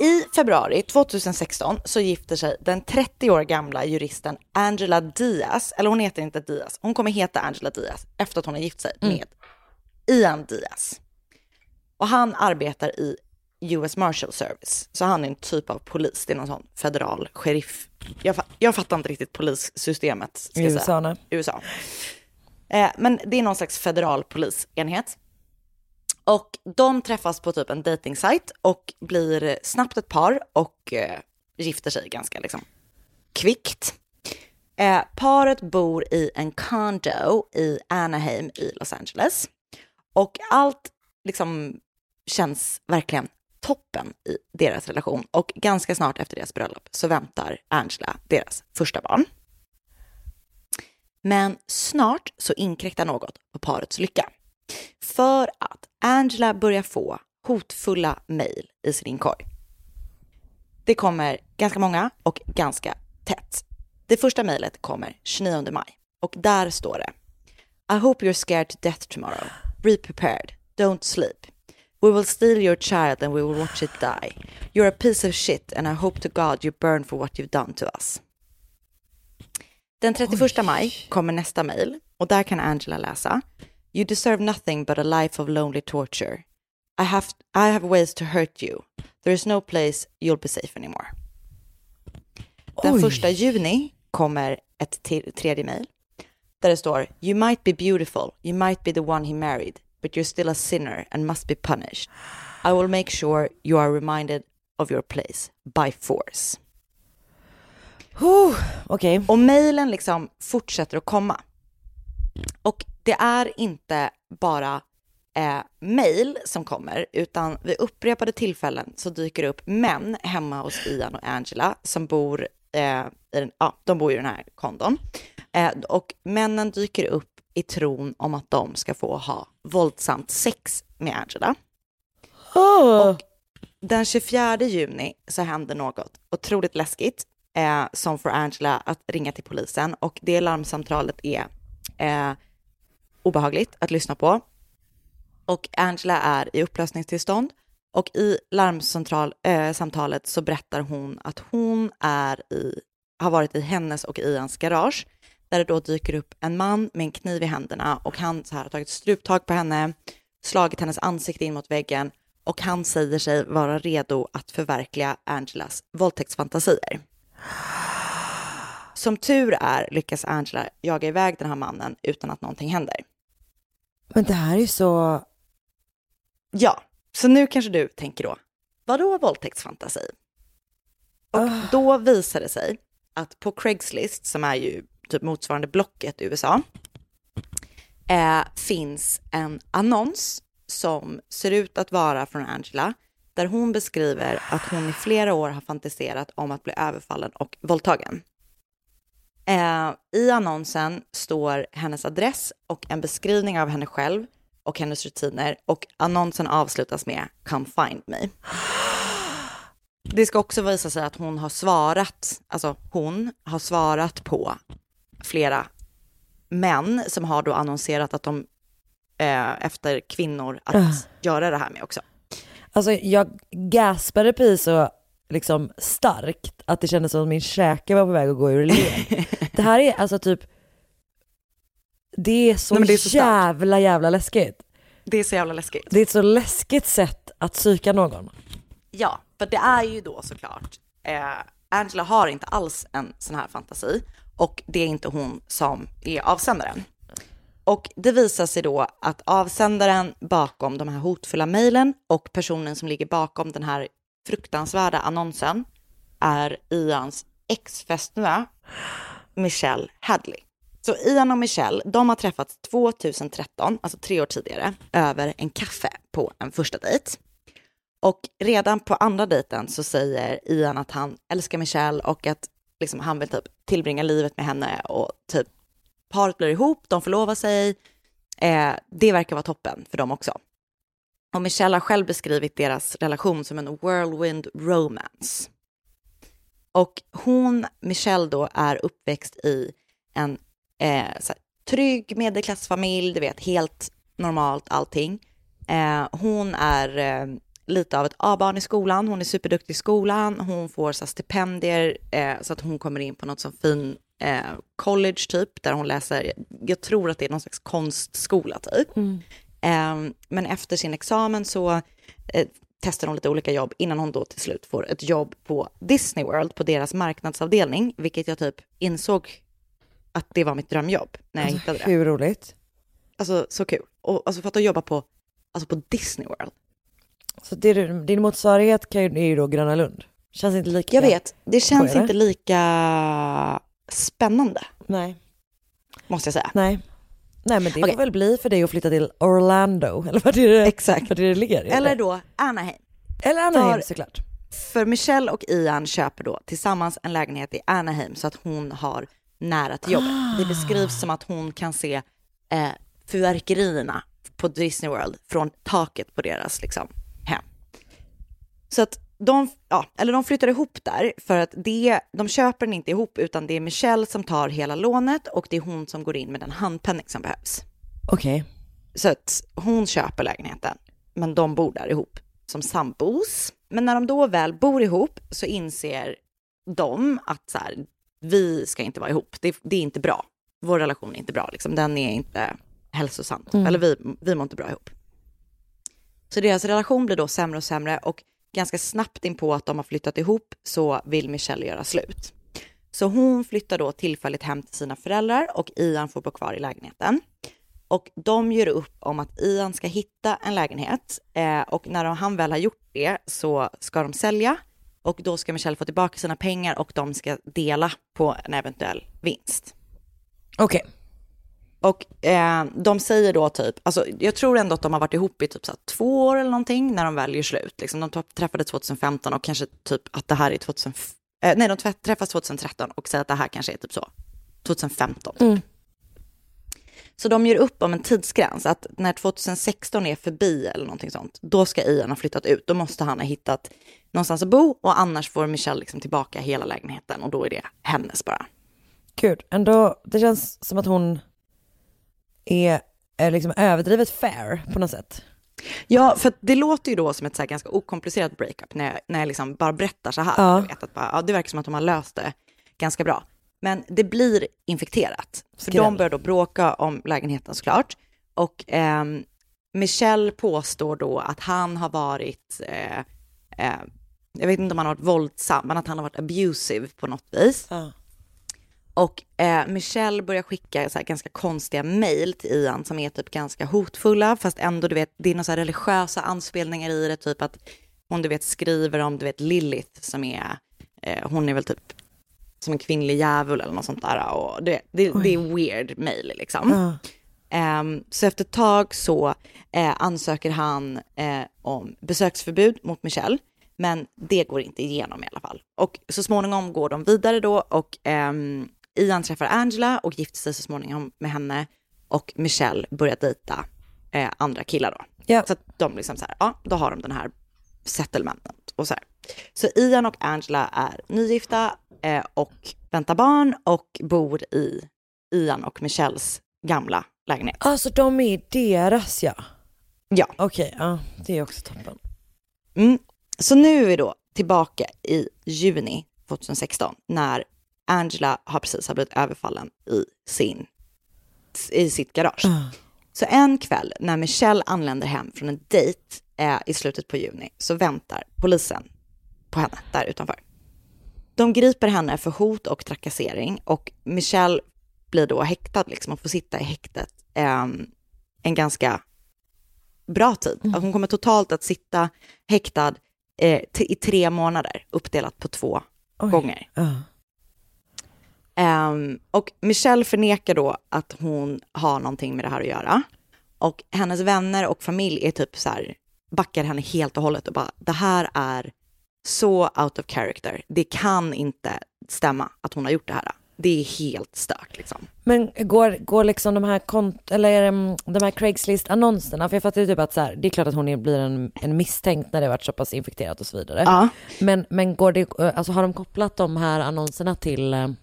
I februari 2016 så gifter sig den 30 år gamla juristen Angela Diaz, eller hon heter inte Diaz, hon kommer heta Angela Diaz efter att hon har gift sig med Ian Diaz. Och han arbetar i US Marshal Service, så han är en typ av polis, det är någon sån federal sheriff. Jag, fa- jag fattar inte riktigt polissystemet. I USA. USA. Eh, men det är någon slags federal polisenhet. Och de träffas på typ en dejtingsajt och blir snabbt ett par och eh, gifter sig ganska liksom kvickt. Eh, paret bor i en condo i Anaheim i Los Angeles. Och allt liksom känns verkligen toppen i deras relation. Och ganska snart efter deras bröllop så väntar Angela deras första barn. Men snart så inkräktar något på parets lycka. För att Angela börjar få hotfulla mejl i sin inkorg. Det kommer ganska många och ganska tätt. Det första mejlet kommer 29 maj och där står det I hope you're scared to death tomorrow. Be prepared. Don't sleep. We will steal your child and we will watch it die. You're a piece of shit and I hope to God you burn for what you've done to us. Den 31 maj kommer nästa mejl och där kan Angela läsa You deserve nothing but a life of lonely torture. I have, I have ways to hurt you. There is no place you'll be safe anymore. Den Oj. första juni kommer ett till, tredje mejl. där det står You might be beautiful, you might be the one he married, but you're still a sinner and must be punished. I will make sure you are reminded of your place by force. Okej. Och mejlen liksom fortsätter att komma. Och det är inte bara eh, mejl som kommer, utan vid upprepade tillfällen så dyker det upp män hemma hos Ian och Angela som bor, eh, i, den, ja, de bor i den här kondon. Eh, och männen dyker upp i tron om att de ska få ha våldsamt sex med Angela. Och den 24 juni så händer något otroligt läskigt eh, som får Angela att ringa till polisen och det larmsamtalet är eh, obehagligt att lyssna på. Och Angela är i upplösningstillstånd och i larmsamtalet eh, så berättar hon att hon är i, har varit i hennes och Ians garage där det då dyker upp en man med en kniv i händerna och han så här har tagit struptag på henne, slagit hennes ansikte in mot väggen och han säger sig vara redo att förverkliga Angelas våldtäktsfantasier. Som tur är lyckas Angela jaga iväg den här mannen utan att någonting händer. Men det här är ju så... Ja, så nu kanske du tänker då, vadå våldtäktsfantasi? Och då visar det sig att på Craigslist, som är ju typ motsvarande Blocket i USA, eh, finns en annons som ser ut att vara från Angela, där hon beskriver att hon i flera år har fantiserat om att bli överfallen och våldtagen. Eh, I annonsen står hennes adress och en beskrivning av henne själv och hennes rutiner och annonsen avslutas med “Come find me”. Det ska också visa sig att hon har svarat, alltså hon har svarat på flera män som har då annonserat att de eh, efter kvinnor att Uh. göra det här med också. Alltså jag gaspade precis så liksom starkt att det kändes som att min käke var på väg att gå ur led. det här är alltså typ, det är så, Nej, det är så starkt. jävla jävla läskigt. Det är så jävla läskigt. Det är ett så läskigt sätt att psyka någon. Ja, för det är ju då såklart, eh, Angela har inte alls en sån här fantasi och det är inte hon som är avsändaren. Och det visar sig då att avsändaren bakom de här hotfulla mejlen och personen som ligger bakom den här fruktansvärda annonsen är Ians ex-fästmö Michelle Hadley. Så Ian och Michelle, de har träffats 2013, alltså tre år tidigare, över en kaffe på en första dejt. Och redan på andra dejten så säger Ian att han älskar Michelle och att liksom, han vill typ tillbringa livet med henne och typ paret blir ihop, de förlovar sig. Eh, det verkar vara toppen för dem också. Och Michelle har själv beskrivit deras relation som en whirlwind romance. Och hon, Michelle då, är uppväxt i en eh, så här, trygg medelklassfamilj, du vet, helt normalt allting. Eh, hon är eh, lite av ett A-barn i skolan, hon är superduktig i skolan, hon får så här, stipendier eh, så att hon kommer in på något som fin eh, college typ, där hon läser, jag tror att det är någon slags konstskola typ. Mm men efter sin examen så eh, testar hon lite olika jobb innan hon då till slut får ett jobb på Disney World, på deras marknadsavdelning, vilket jag typ insåg att det var mitt drömjobb när jag hittade det. Hur roligt? Alltså så kul. Och alltså för att jobba på, alltså på Disney World. Så det, din motsvarighet kan ju, är ju då Gröna Lund. Känns inte lika... Jag vet, det känns inte lika spännande. Nej. Måste jag säga. Nej. Nej men det Okej. får väl bli för dig att flytta till Orlando, eller vart är det, Exakt. vart är det ligger? Eller då Anaheim. Eller Anaheim För- såklart. För Michelle och Ian köper då tillsammans en lägenhet i Anaheim så att hon har nära till jobbet. Det beskrivs som att hon kan se eh, fyrverkerierna på Disney World från taket på deras liksom, hem. Så att de, ja, eller de flyttar ihop där för att det, de köper den inte ihop utan det är Michelle som tar hela lånet och det är hon som går in med den handpenning som behövs. Okej. Så att hon köper lägenheten, men de bor där ihop som sambos. Men när de då väl bor ihop så inser de att så här, vi ska inte vara ihop. Det, det är inte bra. Vår relation är inte bra, liksom. den är inte hälsosam. Mm. Eller vi, vi mår inte bra ihop. Så deras relation blir då sämre och sämre och ganska snabbt in på att de har flyttat ihop så vill Michelle göra slut. Så hon flyttar då tillfälligt hem till sina föräldrar och Ian får bo kvar i lägenheten. Och de gör upp om att Ian ska hitta en lägenhet eh, och när han väl har gjort det så ska de sälja och då ska Michelle få tillbaka sina pengar och de ska dela på en eventuell vinst. Okej. Och eh, de säger då typ, alltså jag tror ändå att de har varit ihop i typ så två år eller någonting när de väljer slut. Liksom, de träffades 2015 och kanske typ att det här är 2000, eh, nej de träffas 2013 och säger att det här kanske är typ så 2015. Mm. Så de gör upp om en tidsgräns, att när 2016 är förbi eller någonting sånt, då ska Ian ha flyttat ut. Då måste han ha hittat någonstans att bo och annars får Michelle liksom tillbaka hela lägenheten och då är det hennes bara. Gud, ändå, det känns som att hon är, är liksom överdrivet fair på något sätt. Ja, för det låter ju då som ett så här ganska okomplicerat breakup när jag, när jag liksom bara berättar så här. Ja. Vet att bara, ja, det verkar som att de har löst det ganska bra. Men det blir infekterat. För Skräll. de börjar då bråka om lägenheten såklart. Och ehm, Michelle påstår då att han har varit, eh, eh, jag vet inte om han har varit våldsam, men att han har varit abusive på något vis. Ja. Och eh, Michelle börjar skicka så ganska konstiga mejl till Ian som är typ ganska hotfulla, fast ändå du vet, det är några religiösa anspelningar i det, typ att hon du vet skriver om du vet Lilith som är, eh, hon är väl typ som en kvinnlig djävul eller något sånt där. Och det, det, det är weird mejl liksom. Ja. Ehm, så efter ett tag så eh, ansöker han eh, om besöksförbud mot Michelle, men det går inte igenom i alla fall. Och så småningom går de vidare då och ehm, Ian träffar Angela och gifter sig så småningom med henne och Michelle börjar dejta eh, andra killar då. Ja. Så att de liksom så här, ja, då har de den här settlementet och så här. Så Ian och Angela är nygifta eh, och väntar barn och bor i Ian och Michelles gamla lägenhet. Alltså de är deras ja. Ja. Okej, ja det är också toppen. Mm. Så nu är vi då tillbaka i juni 2016 när Angela har precis har blivit överfallen i, sin, i sitt garage. Så en kväll när Michelle anländer hem från en dejt eh, i slutet på juni så väntar polisen på henne där utanför. De griper henne för hot och trakassering och Michelle blir då häktad liksom och får sitta i häktet ehm, en ganska bra tid. Att Hon kommer totalt att sitta häktad eh, i tre månader uppdelat på två gånger. Ja. Ehm, och Michelle förnekar då att hon har någonting med det här att göra. Och hennes vänner och familj är typ så här, backar henne helt och hållet och bara, det här är så out of character. Det kan inte stämma att hon har gjort det här. Det är helt stört liksom. Men går, går liksom de här kont eller mm, de här Craigslist-annonserna, för jag fattar ju typ att så här, det är klart att hon blir en, en misstänkt när det varit så pass infekterat och så vidare. Ja. Men, men går det, alltså har de kopplat de här annonserna till, eh, till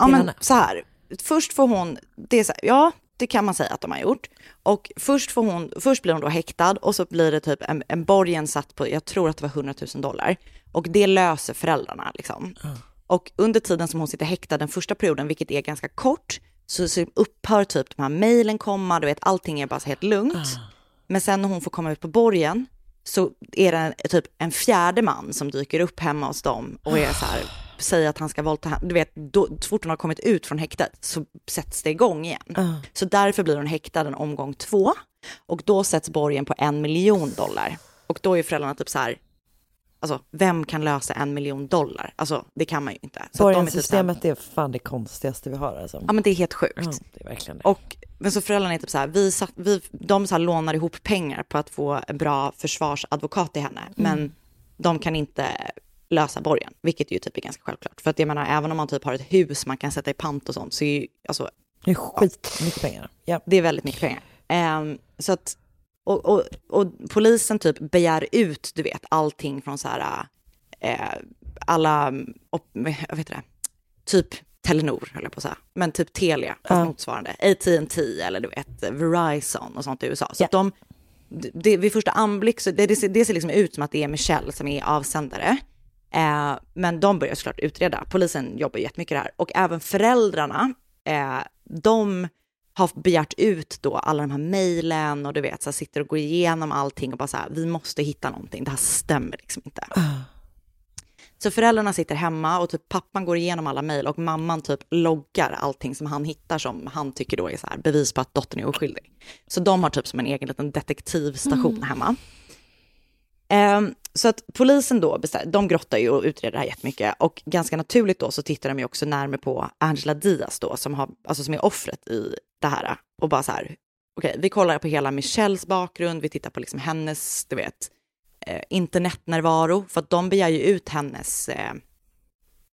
Ja, men henne? så här. Först får hon, det är så här, ja, det kan man säga att de har gjort. Och först, får hon, först blir hon då häktad och så blir det typ en, en borgen satt på, jag tror att det var 100 000 dollar. Och det löser föräldrarna liksom. Och under tiden som hon sitter häktad den första perioden, vilket är ganska kort, så, så upphör typ de här mejlen komma, du vet allting är bara helt lugnt. Men sen när hon får komma ut på borgen så är det typ en fjärde man som dyker upp hemma hos dem och är så här, säger att han ska våldta henne. Du vet, då, så fort hon har kommit ut från häktet så sätts det igång igen. Så därför blir hon häktad en omgång två och då sätts borgen på en miljon dollar. Och då är föräldrarna typ så här, alltså vem kan lösa en miljon dollar? Alltså det kan man ju inte. Så de är typ är fan det konstigaste vi har alltså. Ja men det är helt sjukt. Ja, det är verkligen det. Och, men så föräldrarna är typ så här, vi, satt, vi, de så här lånar ihop pengar på att få en bra försvarsadvokat till henne, men de kan inte lösa borgen, vilket ju typ är ganska självklart. För att jag menar, även om man typ har ett hus man kan sätta i pant och sånt, så är ju, alltså, Det är skitmycket pengar. Ja. det är väldigt mycket pengar. Ehm, så att, och, och, och polisen typ begär ut, du vet, allting från så här, eh, alla, op, jag vet det, typ Telenor höll jag på att säga, men typ Telia, fast Ja. motsvarande, AT&T eller du vet Verizon och sånt i USA. Så att de, det, vid första anblick, så det, det, ser, det ser liksom ut som att det är Michelle som är avsändare. Eh, men de börjar såklart utreda. Polisen jobbar jättemycket där. Och även föräldrarna, eh, de har begärt ut då alla de här mejlen och du vet, så här, sitter och går igenom allting och bara så här, vi måste hitta någonting, det här stämmer liksom inte. Så föräldrarna sitter hemma och typ pappan går igenom alla mejl och mamman typ loggar allting som han hittar som han tycker då är så här bevis på att dottern är oskyldig. Så de har typ som en egen liten detektivstation Mm. hemma. Ehm, så att polisen då, de grottar ju och utreder det här jättemycket och ganska naturligt då så tittar de ju också närmare på Angela Diaz då som, har, alltså som är offret i det här och bara så här, okej, vi kollar på hela Michelles bakgrund, vi tittar på liksom hennes, du vet, eh, internetnärvaro, för att de begär ju ut hennes, eh,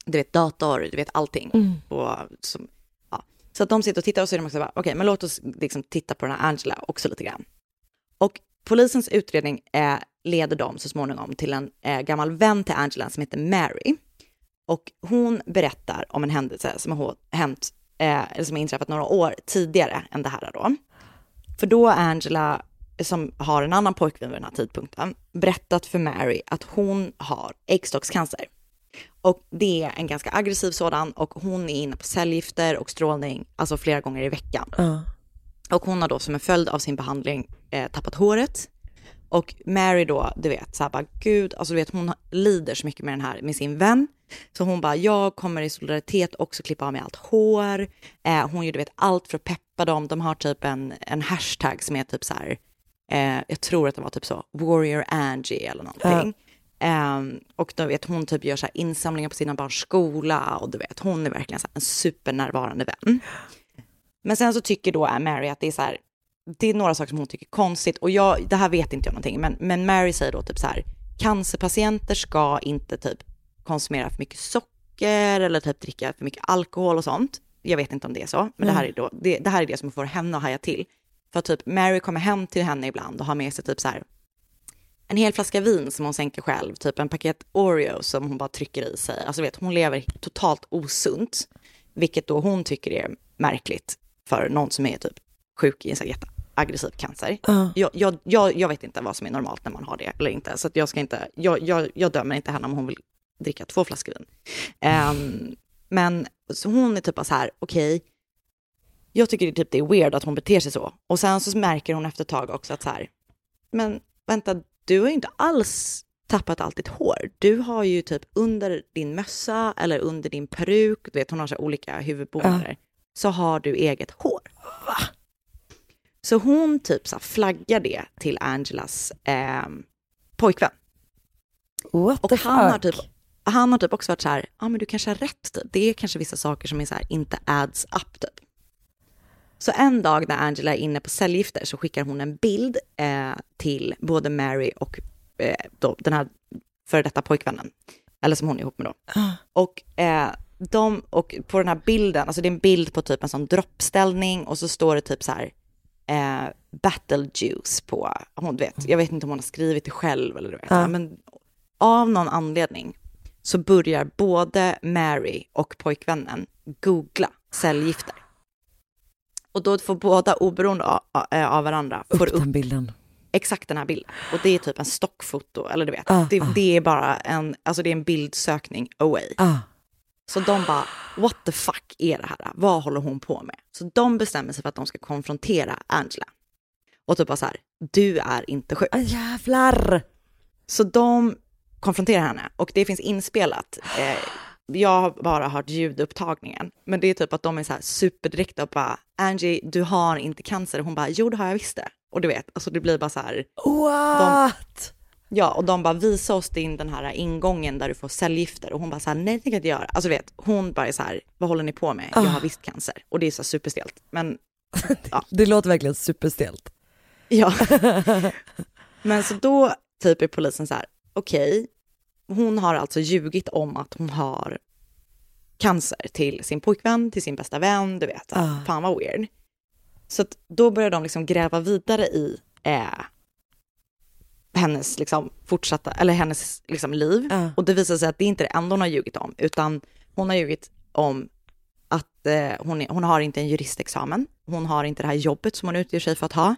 du vet, dator, du vet allting. Mm. Och, som, ja. Så att de sitter och tittar och så är de också bara, okej, men låt oss liksom titta på den här Angela också lite grann. Och polisens utredning eh, leder dem så småningom till en eh, gammal vän till Angela som heter Mary. Och hon berättar om en händelse som har hänt, eh, eller som har inträffat några år tidigare än det här då. För då Angela, som har en annan pojkvän vid den här tidpunkten, berättat för Mary att hon har äggstockscancer. Och det är en ganska aggressiv sådan och hon är inne på cellgifter och strålning, alltså flera gånger i veckan. Ja. Och hon har då som en följd av sin behandling eh, tappat håret. Och Mary då, du vet, så här bara, gud, alltså du vet, hon lider så mycket med den här, med sin vän. Så hon bara, jag kommer i solidaritet också klippa av mig allt hår. Eh, hon gör, du vet, allt för att peppa dem. De har typ en, en hashtag som är typ så här, eh, jag tror att det var typ så, Warrior Angie eller någonting. Ehm, och då vet hon typ gör så här insamlingar på sina barns skola och du vet, hon är verkligen så här en supernärvarande vän. Men sen så tycker då Mary att det är så här, det är några saker som hon tycker är konstigt och jag, det här vet inte jag någonting, men, men Mary säger då typ så här, cancerpatienter ska inte typ konsumera för mycket socker eller typ dricka för mycket alkohol och sånt. Jag vet inte om det är så, men det, här är då, det, det här är det som får henne att haja till. För typ Mary kommer hem till henne ibland och har med sig typ så här en hel flaska vin som hon sänker själv, typ en paket Oreo som hon bara trycker i sig. Alltså vet, hon lever totalt osunt, vilket då hon tycker är märkligt för någon som är typ sjuk i en så här jätteaggressiv cancer. Ja. Jag, jag, jag, jag vet inte vad som är normalt när man har det eller inte, så jag ska inte, jag, jag, jag dömer inte henne om hon vill dricka två flaskor vin. Ehm, men så hon är typ så här, okej, jag tycker det, typ det är weird att hon beter sig så. Och sen så märker hon efter ett tag också att så här, men vänta, du har ju inte alls tappat allt ditt hår. Du har ju typ under din mössa eller under din peruk, du vet hon har så olika huvudbonader, så har du eget hår. Så hon typ så flaggar det till Angelas eh, pojkvän. What och the han har, typ, han har typ också varit så här, ja men du kanske har rätt, typ. det är kanske vissa saker som är så här, inte adds up typ. Så en dag när Angela är inne på cellgifter så skickar hon en bild eh, till både Mary och eh, då, den här före detta pojkvännen, eller som hon är ihop med då. Och, eh, de, och på den här bilden, alltså det är en bild på typ en sån droppställning och så står det typ så här eh, battle juice på, hon vet, jag vet inte om hon har skrivit det själv eller du vet, Ja. men av någon anledning så börjar både Mary och pojkvännen googla cellgifter. Och då får båda oberoende av, av varandra, får Upp den bilden. exakt den här bilden. Och det är typ en stockfoto, eller du vet, Ah, det, ah. det är bara en, alltså det är en bildsökning away. Ah. Så de bara, what the fuck är det här? Vad håller hon på med? Så de bestämmer sig för att de ska konfrontera Angela. Och typ bara så här, du är inte sjuk. Ah, jävlar! Så de konfronterar henne och det finns inspelat. Eh, jag har bara hört ljudupptagningen, men det är typ att de är så här superdirekta och bara, Angie, du har inte cancer. Hon bara, jo det har jag visst det. Och du vet, alltså det blir bara så här, What? Ja, och de bara visa oss din den här ingången där du får cellgifter och hon bara så här, nej det tänker jag inte göra. Alltså vet, hon bara är så här, vad håller ni på med? Jag har Ah. visst cancer. Och det är så superstelt. Men Det låter verkligen superstelt. ja. Men så då typ är polisen så här, okej, hon har alltså ljugit om att hon har cancer till sin pojkvän, till sin bästa vän, du vet. Ah. Fan vad weird. Så då börjar de liksom gräva vidare i eh, hennes liksom fortsatta, eller hennes liksom liv. Ja. Och det visar sig att det inte är det enda hon har ljugit om, utan hon har ljugit om att eh, hon, är, hon har inte en juristexamen, hon har inte det här jobbet som hon utger sig för att ha.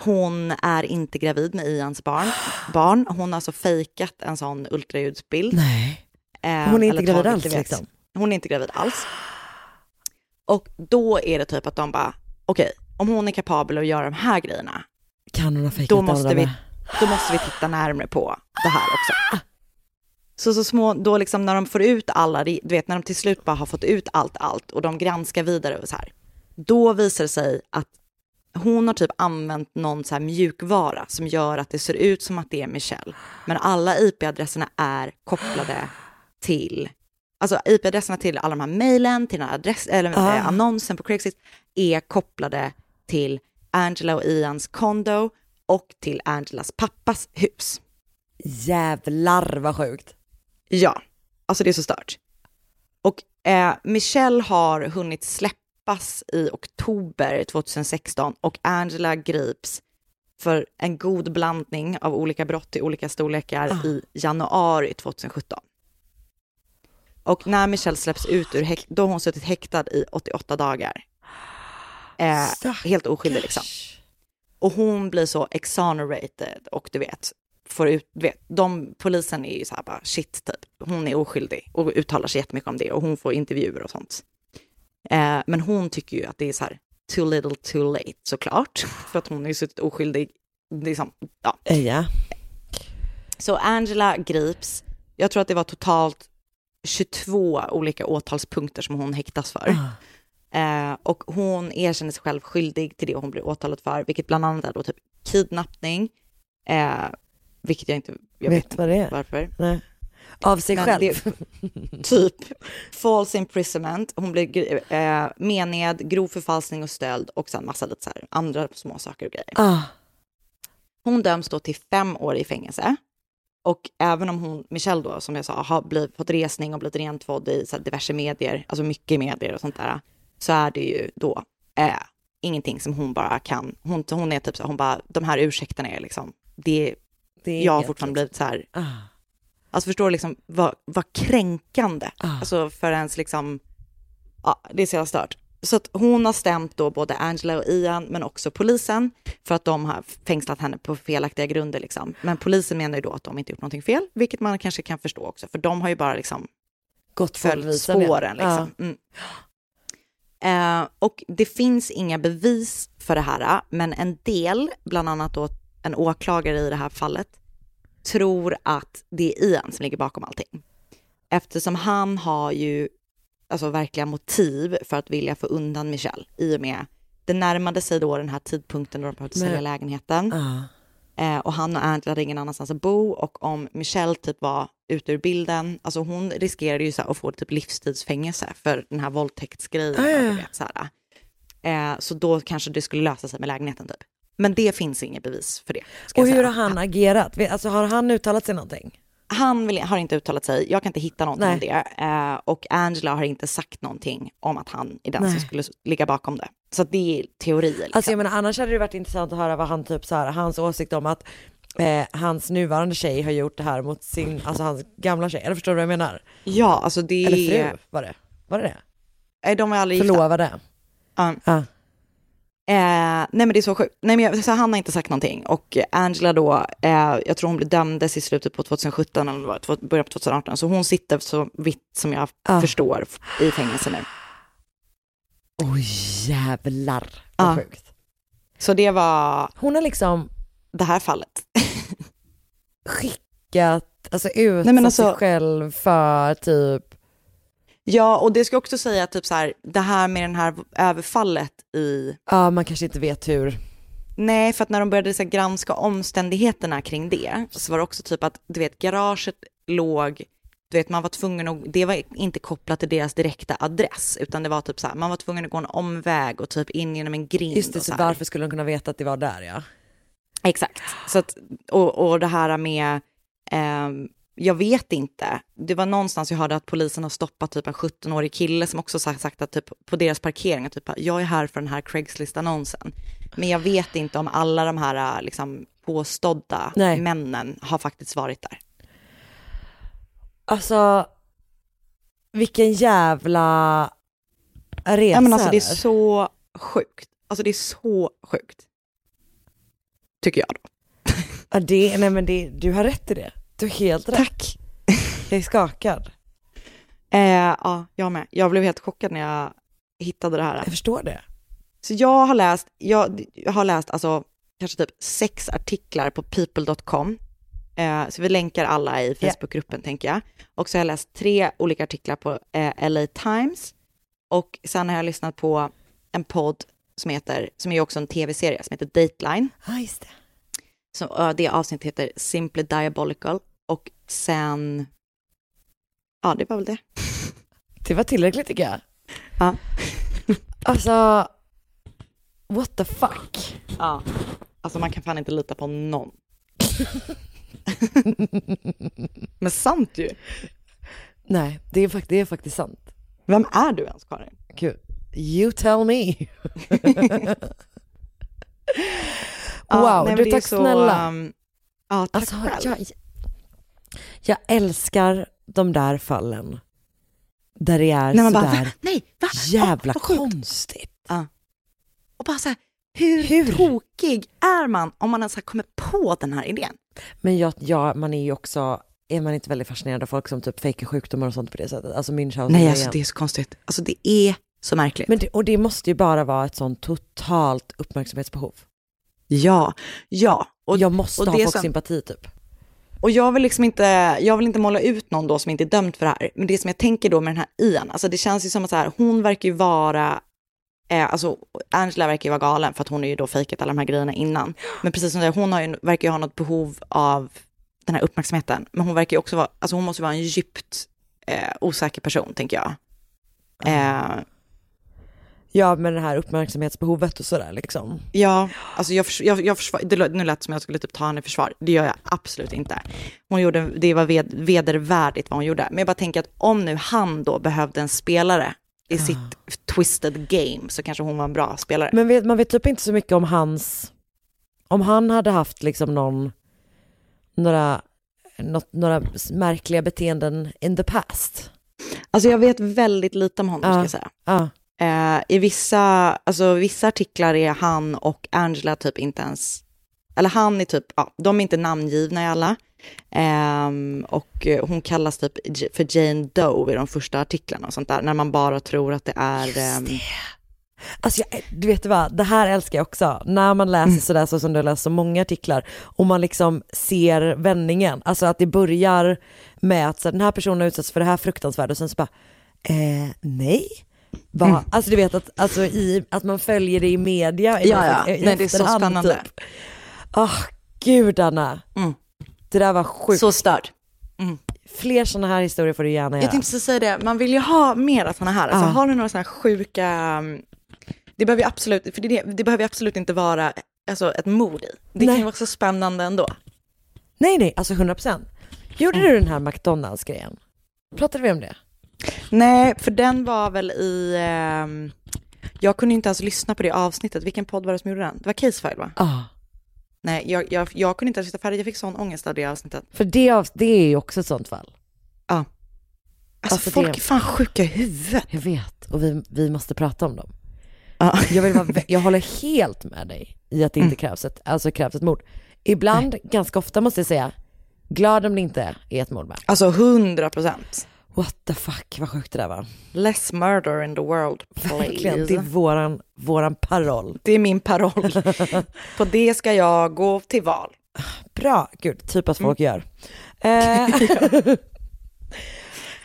Hon är inte gravid med Ians barn. barn. Hon har alltså fejkat en sån ultraljudsbild. Nej. Eh, Hon är inte gravid alls, liksom? Hon är inte gravid alls. Och då är det typ att de bara, okej, om hon är kapabel att göra de här grejerna, Kan hon ha fejkat då måste, vi, där? Då måste vi titta närmare på det här också. Så så små, då liksom när de får ut alla, du vet när de till slut bara har fått ut allt, allt och de granskar vidare och så här. Då visar det sig att hon har typ använt någon så här mjukvara som gör att det ser ut som att det är Michelle. Men alla IP-adresserna är kopplade till, alltså IP-adresserna till alla de här mejlen, till den här adress, eller, eh, annonsen på Craigslist är kopplade till Angela och Ians kondo och till Angelas pappas hus. Jävlar vad sjukt. Ja, alltså det är så stört. Och eh, Michelle har hunnit släppas i oktober 2016 och Angela grips för en god blandning av olika brott i olika storlekar i januari 2017. Och när Michelle släpps ut ur häkt, då har hon suttit häktad i 88 dagar. Eh, helt oskyldig liksom. Och hon blir så exonerated och du vet, får ut, du vet, de, polisen är ju så här bara shit typ, hon är oskyldig och uttalar sig jättemycket om det och hon får intervjuer och sånt. Eh, men hon tycker ju att det är så här too little too late såklart, för att hon är ju suttit oskyldig, liksom, ja. Ja. Så Angela grips, jag tror att det var totalt 22 olika åtalspunkter som hon häktas för. Eh, och hon erkänner sig själv skyldig till det hon blir åtalad för, vilket bland annat är då typ kidnappning, eh, vilket jag inte, jag Vet vet, vad det är? varför. Nej. Av sig Men själv. det- typ false imprisonment, hon blir eh, mened, grov förfalskning och stöld och sen massa lite så här andra små saker och grejer. Ah. Hon döms då till fem år i fängelse. Och även om hon, Michelle då, som jag sa, har blivit, fått resning och blivit rentvådd i så diverse medier, alltså mycket medier och sånt där, så är det ju då eh, ingenting som hon bara kan, hon, hon är typ så, hon bara, de här ursäkterna är liksom, det, Det är jag har fortfarande blivit så här, Ah. alltså förstår du liksom vad, vad kränkande, alltså för ens liksom, ja, det är så jävla stört. Så att hon har stämt då både Angela och Ian, men också polisen, för att de har fängslat henne på felaktiga grunder. Liksom. Men polisen menar ju då att de inte gjort någonting fel, vilket man kanske kan förstå också, för de har ju bara liksom Gått följt ja. spåren. Liksom. Mm. Eh, och det finns inga bevis för det här, men en del, bland annat då en åklagare i det här fallet, tror att det är Ian som ligger bakom allting. Eftersom han har ju alltså verkliga motiv för att vilja få undan Michelle i och med det närmade sig då den här tidpunkten då de behövde sälja lägenheten. Ah. Eh, och han och Angela hade ingen annanstans att bo och om Michelle typ var ute ur bilden, alltså hon riskerade ju så här att få typ livstidsfängelse för den här våldtäktsgrejen. Du vet, så, här. Eh, så då kanske det skulle lösa sig med lägenheten typ. Men det finns inget bevis för det. Och hur har han agerat? Alltså har han uttalat sig någonting? Han vill, har inte uttalat sig, jag kan inte hitta någonting Nej. om det. Eh, och Angela har inte sagt någonting om att han är den Nej. som skulle ligga bakom det. Så det är teorier. Liksom. Alltså jag menar annars hade det varit intressant att höra vad han typ så här, hans åsikt om att eh, hans nuvarande tjej har gjort det här mot sin, alltså hans gamla tjej. Eller förstår du vad jag menar? Ja, alltså det Eller fru var det. Var det det? Nej, de var aldrig gifta. Förlovade. Ja. Ah. Eh, nej men det är så sjukt. Nej men jag, så han har inte sagt någonting och Angela då, eh, jag tror hon dömdes i slutet på 2017 eller början på 2018, så hon sitter så vitt som jag Ah. förstår i fängelse nu. Oj jävlar vad Ja. sjukt. Så det var Hon har liksom det här fallet. skickat, alltså utsatt Nej, alltså- sig själv för typ, Ja, och det ska också säga typ så här, det här med den här överfallet i ja man kanske inte vet hur. Nej, för att när de började så här, granska omständigheterna kring det, så var det också typ att, du vet, garaget låg, du vet, man var tvungen att, det var inte kopplat till deras direkta adress, utan det var typ så här, man var tvungen att gå en omväg och typ in genom en grind. Just det, så här. varför skulle de kunna veta att det var där ja? Exakt. Så att, och, och det här med, ehm, jag vet inte, det var någonstans jag hörde att polisen har stoppat typ en 17-årig kille som också sagt, sagt att typ på deras parkering, att typ, jag är här för den här Craigslist-annonsen. Men jag vet inte om alla de här liksom, påstådda Nej. männen har faktiskt varit där. Alltså, vilken jävla resa Ja, men alltså det är så sjukt. Alltså det är så sjukt. Tycker jag då. Ja, det, nej men det, du har rätt i det. Du har helt rätt. Tack. Jag är skakad. Eh, ja, jag med. Jag blev helt chockad när jag hittade det här. Jag förstår det. Så jag har läst, jag, jag har läst alltså kanske typ sex artiklar på people.com Eh, så vi länkar alla i Facebookgruppen tänker jag. Och så har jag läst tre olika artiklar på eh, LA Times. Och sen har jag lyssnat på en podd som heter, som är också en tv-serie, som heter Dateline. Ja, just det. Så, det avsnittet heter Simply Diabolical. Och sen, ja det var väl det. Det var tillräckligt tycker jag. Ja. Alltså, what the fuck? Ja. Alltså man kan fan inte lita på någon. Men sant ju. Nej, det är, fakt- det är faktiskt sant. Vem är du ens Karin? Gud, you tell me. Wow, nej, men du tack så, snälla. um, ja, tack Alltså, jag, jag älskar de där fallen. Där det är När man bara, sådär va? Nej, va? jävla sjukt. konstigt. Ja. Och bara så här, hur, tokig är man om man ens har kommit på den här idén? Men jag, ja, man är ju också, är man inte väldigt fascinerad av folk som typ fejkar sjukdomar och sånt på det sättet? Alltså Münchhausen Nej, alltså det är så konstigt. Alltså det är så märkligt. Men det, och det måste ju bara vara ett sånt totalt uppmärksamhetsbehov. Ja, ja. Och, jag måste och ha folks som- sympati typ. Och jag vill liksom inte, jag vill inte måla ut någon då som inte är dömd för det här. Men det som jag tänker då med den här Ian, alltså det känns ju som att så här, hon verkar ju vara, eh, alltså Angela verkar ju vara galen för att hon har ju då fejkat alla de här grejerna innan. Men precis som det, hon har ju, verkar ju ha något behov av den här uppmärksamheten. Men hon verkar ju också vara, alltså hon måste vara en djupt eh, osäker person tänker jag. Eh, Ja, med det här uppmärksamhetsbehovet och sådär liksom. Ja, alltså jag, jag, jag försvar, det nu lät som jag skulle typ ta henne i försvar. Det gör jag absolut inte. Hon gjorde, det var ved, vedervärdigt vad hon gjorde. Men jag bara tänker att om nu han då behövde en spelare i sitt twisted game så kanske hon var en bra spelare. Men vet, man vet typ inte så mycket om hans, om han hade haft liksom någon, några, något, några märkliga beteenden in the past. Alltså jag vet väldigt lite om honom ska Ja. jag säga. Ja. Eh, I vissa, alltså vissa artiklar är han och Angela typ inte ens, eller han är typ, ja, de är inte namngivna i alla. Ehm, och eh, hon kallas typ för Jane Doe i de första artiklarna och sånt där, när man bara tror att det är... ehm, Alltså jag, du vet vad, det här älskar jag också. När man läser Mm. sådär så som du har läst så många artiklar och man liksom ser vändningen. Alltså att det börjar med att så, den här personen utsatts för det här fruktansvärda och sen så bara, eh, nej. Va? Mm. Alltså du vet att, alltså i, att man följer det i media i, Ja, ja. i Nej, det är så spännande. Typ. Ah, gud Anna. Mm. Det där var sjukt. Så störd. Fler sådana här historier får du gärna göra. Jag tänkte precis säga det, man vill ju ha mer sådana här. Alltså. Har du några sådana här sjuka, mm, det behöver ju absolut, för det, det behöver ju absolut inte vara alltså, ett mord i. Det kan ju vara så spännande ändå. Nej nej, alltså 100%. Gjorde Mm. du den här McDonalds-grejen? Pratade vi om det? Nej, för den var väl i, ehm, jag kunde inte ens lyssna på det avsnittet. Vilken podd var det som gjorde den? Det var Casefile va? Ja. Nej, jag, jag, jag kunde inte ens sitta färdigt. Jag fick sån ångest av det avsnittet. För det, av- det är ju också ett sånt fall. Ja. Alltså, folk är fan sjuka i huvudet. Jag vet, och vi, vi måste prata om dem. Jag, vill vara, jag håller helt med dig i att det Mm. inte krävs ett, alltså krävs ett mord. Ibland, ganska ofta måste jag säga, glad om det inte är ett mord med. Alltså 100 procent. What the fuck, vad sjukt det där var. Less murder in the world, Verkligen, please. det är våran, våran paroll. Det är min paroll. På det ska jag gå till val. Bra, gud, typ att Mm. folk gör. Eh,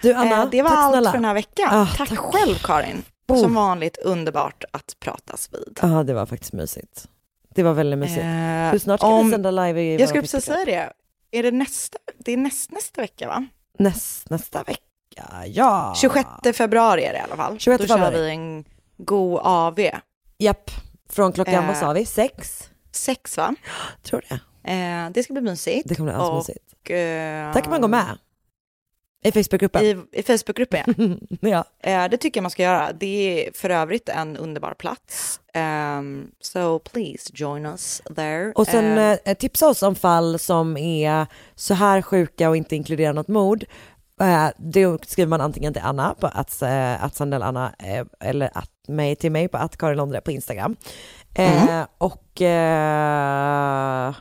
du Anna, Eh, det var tack allt snälla. för den här veckan. Ah, tack, tack. själv Karin. Oh. Som vanligt underbart att pratas vid. Ja, det var faktiskt mysigt. Det var väldigt mysigt. Eh, Hur snart ska om- vi sända live i Jag skulle precis säga det. Är det nästa? Det är näst, nästa vecka va? Näst, nästa vecka, ja. 26 februari är det i alla fall. 26 Då kör vi en god AV. Japp, från klockan, Eh, vad sa vi, sex? Sex va? Tror det. Eh, det ska bli mysigt. Det kommer bli asmysigt. Och, eh, Där kan man gå med. I Facebookgruppen. I, i Facebookgruppen ja. Eh, det tycker jag man ska göra. Det är för övrigt en underbar plats. Um, so please join us there. Och sen eh, tipsa oss om fall som är så här sjuka och inte inkluderar något mord. Eh, då skriver man antingen till Anna på att, eh, att Sandell Anna eh, eller att mig till mig på att Karin Londre på Instagram. Eh, Mm. Och eh,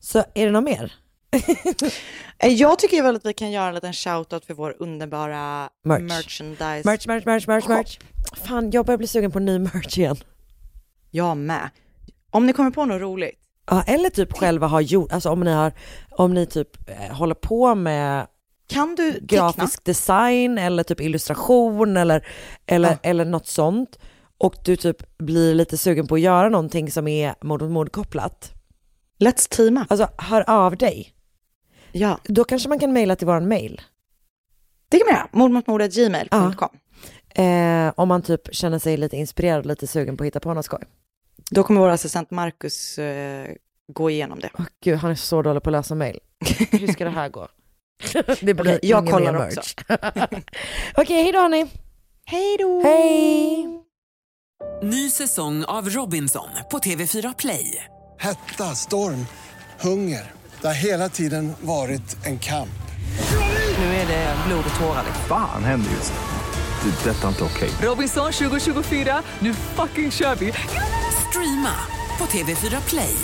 så är det något mer? eh, jag tycker väl att vi kan göra en liten shoutout för vår underbara Merch. merchandise. Merch, merch, merch, merch, merch. Fan, jag börjar bli sugen på ny merch igen. Jag med. Om ni kommer på något roligt, Ja, eller typ själva har gjort, alltså om ni har, om ni typ eh, håller på med Kan du teckna? grafisk design eller typ illustration eller, eller, eller något sånt och du typ blir lite sugen på att göra någonting som är mord mot mord kopplat. Let's teama. Alltså hör av dig. Ja. Då kanske man kan mejla till våran mail. Det kan man göra. Mordmotmordet.gmail.com. Eh, om man typ känner sig lite inspirerad och lite sugen på att hitta på något skoj. Då kommer vår assistent Marcus eh, gå igenom det. Åh gud, han är så dålig på att läsa mail. Hur ska det här gå? det blir Okej, jag kollar mer också. merch. Okej, hej då hörni. Hej då! Hej! Ny säsong av Robinson på TV4 Play. Hetta, storm, hunger. Det har hela tiden varit en kamp. Nu är det blod och tårar. Fan händer just nu. Det. är Detta är inte okej. Robinson 2024, nu fucking kör vi! Streama på TV4 Play.